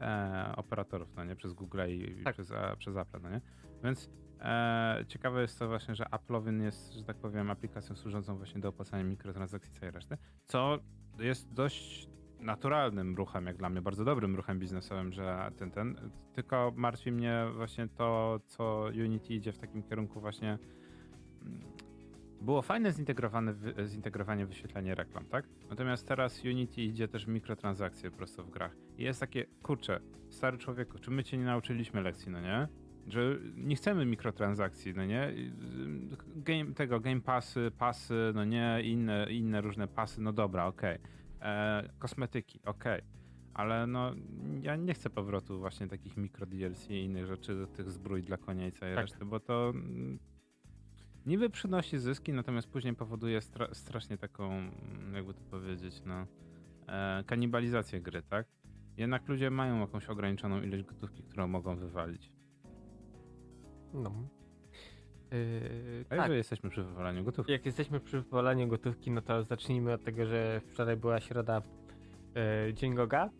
e, operatorów, no nie? Przez Google i, i Tak. przez, a, przez Apple, no nie? Więc e, ciekawe jest to właśnie, że Apple'owin jest, że tak powiem, aplikacją służącą właśnie do opłacania mikrotransakcji całej reszty, co jest dość naturalnym ruchem, jak dla mnie, bardzo dobrym ruchem biznesowym, że ten, ten, tylko martwi mnie właśnie to, co Unity idzie w takim kierunku właśnie mm, było fajne zintegrowane, zintegrowanie wyświetlania reklam, tak? Natomiast teraz Unity idzie też w mikrotransakcje prosto w grach. I jest takie, kurczę, stary człowieku, czy my cię nie nauczyliśmy lekcji, no nie? Że nie chcemy mikrotransakcji, no nie? Y, Game, tego, game passy, pasy, no nie? Inne, inne różne pasy, no dobra, okej. E, Kosmetyki, okej. Ale no, ja nie chcę powrotu właśnie takich mikro DLC i innych rzeczy, tych zbrój dla konia i całej Tak. reszty, bo to mm, niby przynosi zyski, natomiast później powoduje stra strasznie taką, mm, jakby to powiedzieć, no, e, kanibalizację gry, tak? Jednak ludzie mają jakąś ograniczoną ilość gotówki, którą mogą wywalić. No. Yy, A tak. że jesteśmy przy wywalaniu gotówki. Jak jesteśmy przy wywalaniu gotówki, no to zacznijmy od tego, że wczoraj była środa e, Dzień Goga.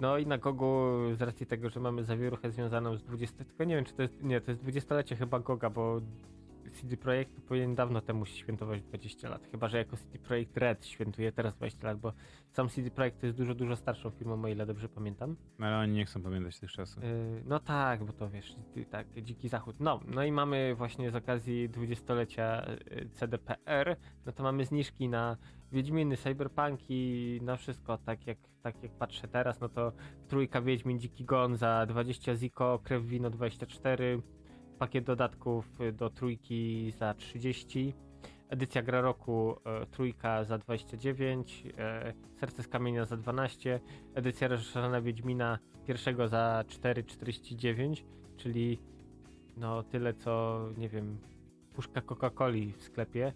No i na Gogu z racji tego, że mamy zawieruchę związaną z 20... Tylko nie wiem, czy to jest... Nie, to jest 20-lecie chyba Goga, bo CD Projekt powinien dawno temu świętować 20 lat. Chyba, że jako CD Projekt Red świętuje teraz 20 lat, bo sam CD Projekt to jest dużo, dużo starszą firmą, o ile dobrze pamiętam. No, ale oni nie chcą pamiętać tych czasów. Yy, No tak, bo to wiesz, tak, dziki zachód. No, no i mamy właśnie z okazji 20-lecia yy, CDPR, no to mamy zniżki na Wiedźminy, Cyberpunki, na wszystko, tak jak, tak jak patrzę teraz, no to trójka Wiedźmin, Dziki Gon za 20 ziko, Krew Wino 24, pakiet dodatków y, do trójki za 30, edycja gra roku y, trójka za 29, y, Serce z kamienia za 12, edycja rozszerzona Wiedźmina pierwszego za 4,49, czyli no tyle co, nie wiem, puszka Coca-Coli w sklepie.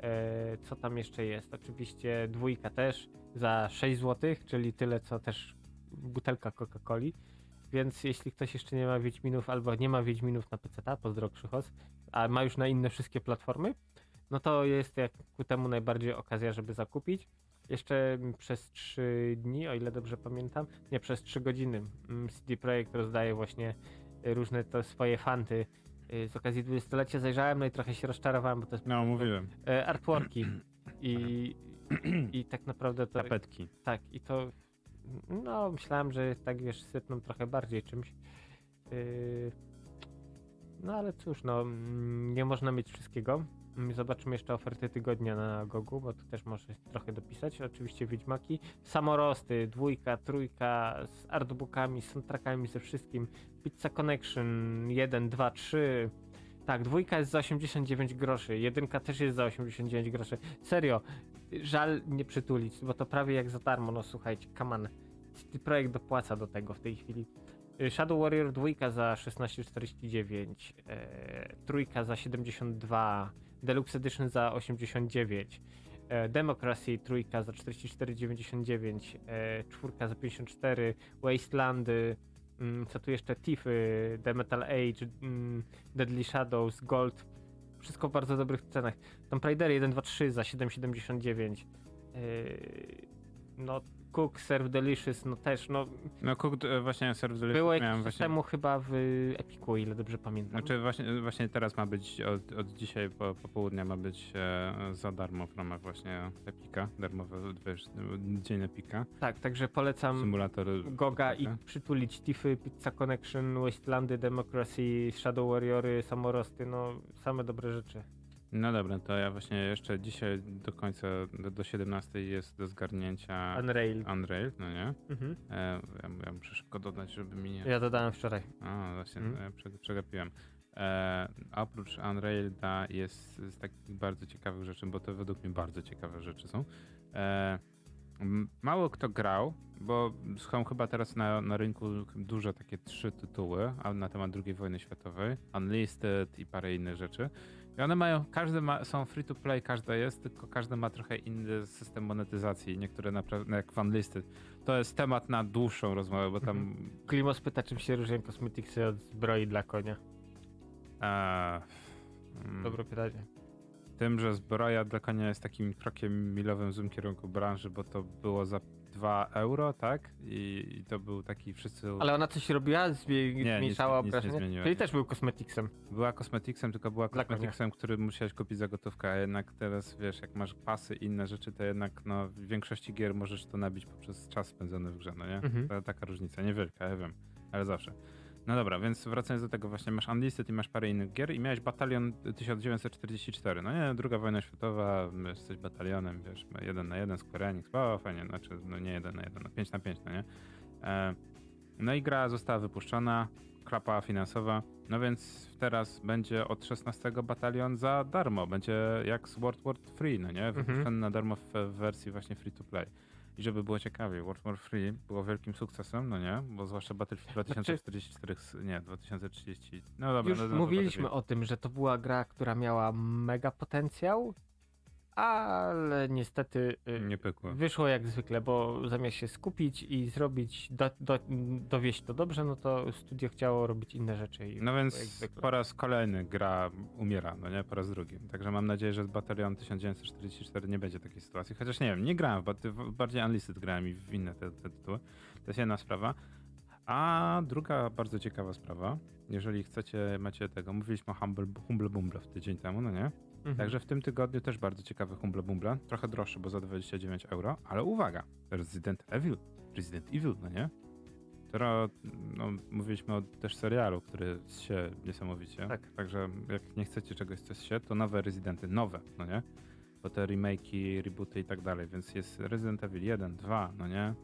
E, co tam jeszcze jest? Oczywiście dwójka też za 6 zł, czyli tyle co też butelka Coca-Coli. Więc jeśli ktoś jeszcze nie ma Wiedźminów albo nie ma Wiedźminów na PC, pozdro Krzychos, a ma już na inne wszystkie platformy, no to jest jak ku temu najbardziej okazja, żeby zakupić. Jeszcze mm, przez 3 dni, o ile dobrze pamiętam, nie przez 3 godziny mm, CD Projekt rozdaje właśnie y, różne to swoje fanty. Y, Z okazji 20-lecia zajrzałem, no i trochę się rozczarowałem, bo to jest No, mówiłem. e, artworki. I I tak naprawdę to... Tapetki. Tak, i to... No, myślałem, że tak wiesz, sypną trochę bardziej czymś. Yy, No ale cóż, no, mm, nie można mieć wszystkiego. Mm, Zobaczymy jeszcze oferty tygodnia na Gogu, bo tu też może trochę dopisać. Oczywiście Wiedźmaki. Samorosty, dwójka, trójka, z artbookami, z soundtrackami, ze wszystkim. Pizza Connection 1, 2, 3. Tak, dwójka jest za 89 groszy, jedynka też jest za 89 groszy. Serio, żal nie przytulić, bo to prawie jak za darmo, no słuchajcie, kaman. Projekt dopłaca do tego w tej chwili. Y, Shadow Warrior 2 za 16,49, e, trójka za 72, Deluxe Edition za 89, e, Democracy trójka za 44,99, e, czwórka za 54, Wastelandy, mm, co tu jeszcze, Tiffy, The Metal Age, mm, Deadly Shadows, Gold, wszystko w bardzo dobrych cenach. Tomb Raider 1, 2, 3 za 7,79, e, no Cook, Serve Delicious, no też, no No Cooked, e, właśnie Serve Delicious było jakiś właśnie... temu chyba w Epiku, ile dobrze pamiętam. Znaczy właśnie, właśnie teraz ma być, od, od dzisiaj po, popołudnia ma być e, za darmo w ramach właśnie Epika, darmowy wiesz, dzień Epika, Tak, także polecam symulator Goga i przytulić Tiffy, Pizza Connection, Wastelandy, Democracy, Shadow Warriory, Samorosty, no same dobre rzeczy. No dobra, to ja właśnie jeszcze dzisiaj do końca, do, do 17 jest do zgarnięcia Unrail. Unrail, no nie? Mhm. E, ja, ja muszę szybko dodać, żeby mi nie... Ja dodałem wczoraj. A, właśnie, Mhm. mm. prze, przegapiłem. E, oprócz Unrailda jest z takich bardzo ciekawych rzeczy, bo to według mnie bardzo ciekawe rzeczy są. E, mało kto grał, bo są chyba teraz na, na rynku duże takie trzy tytuły na temat II wojny światowej, Unlisted i parę innych rzeczy. I one mają, każdy ma, są free to play, każda jest, tylko każdy ma trochę inny system monetyzacji. Niektóre naprawdę, jak Unlisted, to jest temat na dłuższą rozmowę, bo tam Klimos pyta, czym się różnią kosmetyksy od zbroi dla konia. Eee, mm, Dobre pytanie. Tym, że zbroja dla konia jest takim krokiem milowym w złym kierunku branży, bo to było za 2 euro, tak? I, i to był taki wszyscy. Ale ona coś robiła? Zmniejszała obrażenia? Czyli nie. też był kosmetiksem. Była kosmetiksem, tylko była kosmetiksem, który musiałeś kupić za gotówkę, a jednak teraz wiesz, jak masz pasy i inne rzeczy, to jednak no, w większości gier możesz to nabić poprzez czas spędzony w grze, no nie? Mhm. To taka różnica, niewielka, ja wiem, ale zawsze. No dobra, więc wracając do tego, właśnie masz Unlisted i masz parę innych gier i miałeś batalion 1944. No nie, druga wojna światowa, jesteś batalionem, wiesz, jeden na jeden, Square Enix, o fajnie, znaczy, no nie jeden na jeden, no 5 na 5, no nie? E, no i gra została wypuszczona, klapa finansowa, no więc teraz będzie od 16 batalion za darmo, będzie jak z World War Free, no nie? Wypuszczony Mhm. na darmo w, w wersji właśnie free to play. I żeby było ciekawiej, World War Free było wielkim sukcesem, no nie? Bo zwłaszcza Battlefield 2044, nie, 2030. No dobra, Już no, no, mówiliśmy o tym, że to była gra, która miała mega potencjał, ale niestety y, Nie pykło. wyszło jak zwykle, bo zamiast się skupić i zrobić, do, do, dowieść to dobrze, no to studio chciało robić inne rzeczy. I No więc po raz kolejny gra umiera, no nie? Po raz drugi. Także mam nadzieję, że z Batalion 1944 nie będzie takiej sytuacji. Chociaż nie wiem, nie grałem bardziej Unlisted grałem i w inne te, te tytuły. To jest jedna sprawa. A druga bardzo ciekawa sprawa, jeżeli chcecie, macie tego, mówiliśmy o Humble, Humble Bumble w tydzień temu, no nie? Mhm. Także w tym tygodniu też bardzo ciekawy Humble Bumble. Trochę droższy, bo za 29 euro, ale uwaga, Resident Evil. Resident Evil, no nie? Która, no, mówiliśmy o też serialu, który się niesamowicie. Tak. Także jak nie chcecie czegoś, co się, to nowe Residenty, nowe, no nie? Bo te remake'i, rebooty i tak dalej, więc jest Resident Evil 1, 2, no nie?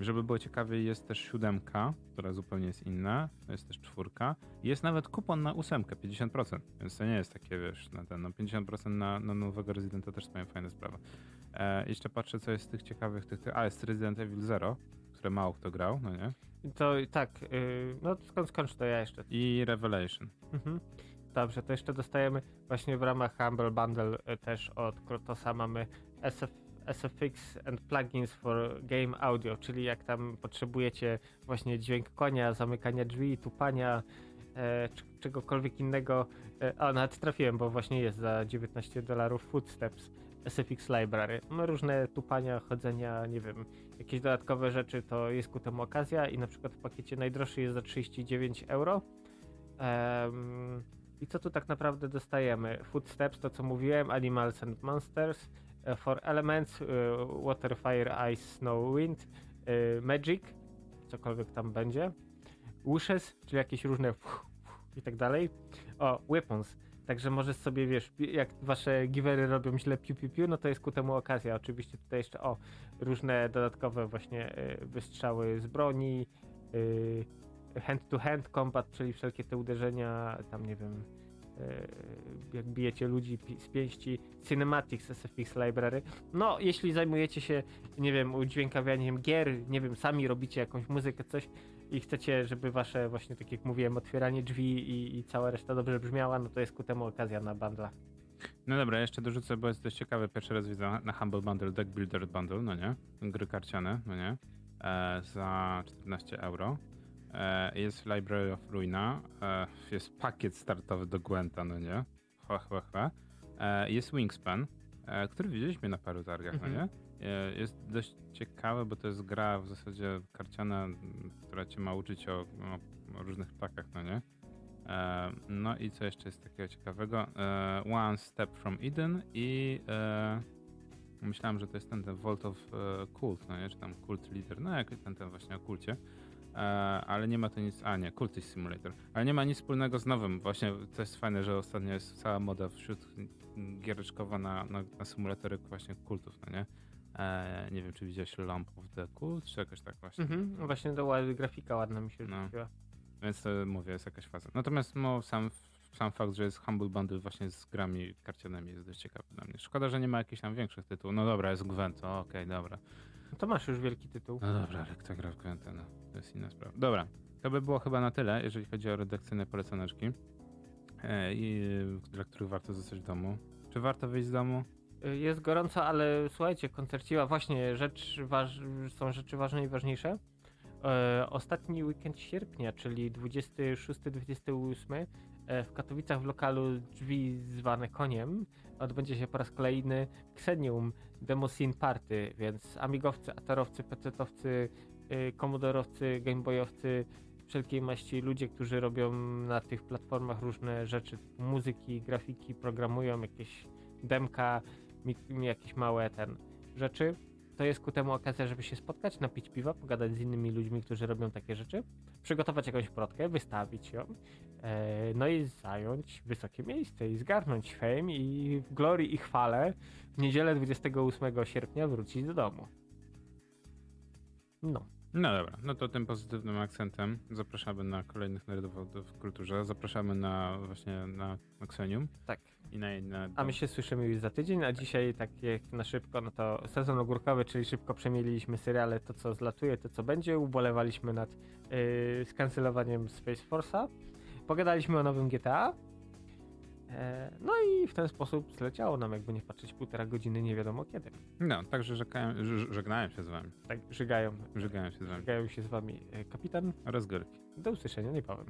Żeby było ciekawiej, jest też siódemka, która zupełnie jest inna, jest też czwórka. Jest nawet kupon na ósemkę, 50%, więc to nie jest takie, wiesz, na ten, no 50% na, na nowego Residenta też mają fajne sprawy. E, jeszcze patrzę, co jest z tych ciekawych, tych, tych, a jest Resident Evil 0, które mało kto grał, no nie? To i tak, y, no skąd skończ to ja jeszcze. I Revelation. Mhm. Dobrze, to jeszcze dostajemy właśnie w ramach Humble Bundle y, też od Krotosa mamy SF, SFX and plugins for game audio, czyli jak tam potrzebujecie właśnie dźwięk konia, zamykania drzwi, tupania, e, czegokolwiek innego. E, a nawet trafiłem, bo właśnie jest za 19 dolarów Footsteps SFX Library. No, różne tupania, chodzenia, nie wiem, jakieś dodatkowe rzeczy, to jest ku temu okazja i na przykład w pakiecie najdroższy jest za 39 euro. Em, I co tu tak naprawdę dostajemy? Footsteps, to co mówiłem, Animals and Monsters, e, for Elements, e, Water, Fire, Ice, Snow, Wind, e, Magic, cokolwiek tam będzie, Wishes, czyli jakieś różne i tak dalej. O, Weapons. Także możesz sobie, wiesz, jak wasze givery robią źle piu piu piu, no to jest ku temu okazja. Oczywiście tutaj jeszcze, o, różne dodatkowe właśnie wystrzały z broni, e, hand-to-hand combat, czyli wszelkie te uderzenia, tam nie wiem, jak bijecie ludzi z pięści, cinematics SFX library. No, jeśli zajmujecie się, nie wiem, udźwiękawianiem gier, nie wiem, sami robicie jakąś muzykę, coś i chcecie, żeby wasze właśnie, tak jak mówiłem, otwieranie drzwi i, i cała reszta dobrze brzmiała, no to jest ku temu okazja na bundla. No dobra, jeszcze dorzucę, bo jest dość ciekawe. Pierwszy raz widzę na Humble Bundle Deck Builder Bundle, no nie? Gry karciane, no nie? E, za 14 euro. E, jest Library of Ruina. E, jest pakiet startowy do Gwenta, no nie? Chła, chła, chła. E, jest Wingspan, który widzieliśmy na paru targach, Mhm. no nie? E, jest dość ciekawe, bo to jest gra w zasadzie karciana, która cię ma uczyć o, o, różnych ptakach, no nie? No i co jeszcze jest takiego ciekawego? One Step from Eden i myślałem, że to jest ten, ten Vault of Cult, no nie? Czy tam Cult Leader, no jak ten, ten właśnie o kulcie. E, ale nie ma to nic, a nie, Cultist Simulator. Ale nie ma nic wspólnego z nowym. Właśnie to jest fajne, że ostatnio jest cała moda wśród giereczkowa na, na, na symulatory właśnie kultów, no nie? E, nie wiem, czy widziałeś Lamp of the Cult, czy jakoś tak właśnie. Mhm. no Właśnie to ła- grafika ładna mi się No. rzuciła. Więc to mówię, jest jakaś faza. Natomiast no, sam, sam fakt, że jest Humble Bundle właśnie z grami karcianymi jest dość ciekawy dla mnie. Szkoda, że nie ma jakichś tam większych tytułów. No dobra, jest Gwent, okej, dobra. No to masz już wielki tytuł. No dobra, ale kto gra w Gwenta, no to jest inna sprawa. Dobra, to by było chyba na tyle, jeżeli chodzi o redakcyjne poleconeczki, e, i, dla których warto zostać w domu. Czy warto wyjść z domu? Y, Jest gorąco, ale słuchajcie, koncerciła właśnie rzecz waż... są rzeczy ważne i ważniejsze. E, ostatni weekend sierpnia, czyli 26-28 e, w Katowicach w lokalu drzwi zwane koniem odbędzie się po raz kolejny Xenium Demo Scene Party, więc amigowcy, atarowcy, pecetowcy, y, komodorowcy, gameboyowcy, wszelkiej maści ludzie, którzy robią na tych platformach różne rzeczy, muzyki, grafiki, programują jakieś demka, jakieś małe ten rzeczy. To jest ku temu okazja, żeby się spotkać, napić piwa, pogadać z innymi ludźmi, którzy robią takie rzeczy, przygotować jakąś plotkę, wystawić ją, e, no i zająć wysokie miejsce i zgarnąć fame i w glorii i chwale w niedzielę 28 sierpnia wrócić do domu. No. No dobra, no to tym pozytywnym akcentem zapraszamy na kolejnych nerdów w kulturze, zapraszamy na właśnie na Xenium Tak. i na, na A my się słyszymy już za tydzień, a dzisiaj tak jak na szybko, no to sezon ogórkowy, czyli szybko przemieliliśmy seriale, to co zlatuje, to co będzie, ubolewaliśmy nad yy, skancelowaniem Space Force'a, pogadaliśmy o nowym GTA, no i w ten sposób zleciało nam, jakby nie patrzeć, półtora godziny, nie wiadomo kiedy. No, także żegnałem, się z wami. Tak, Żegnałem się z wami. żygają się z wami e, kapitan. Oraz Górki. Do usłyszenia niebawem.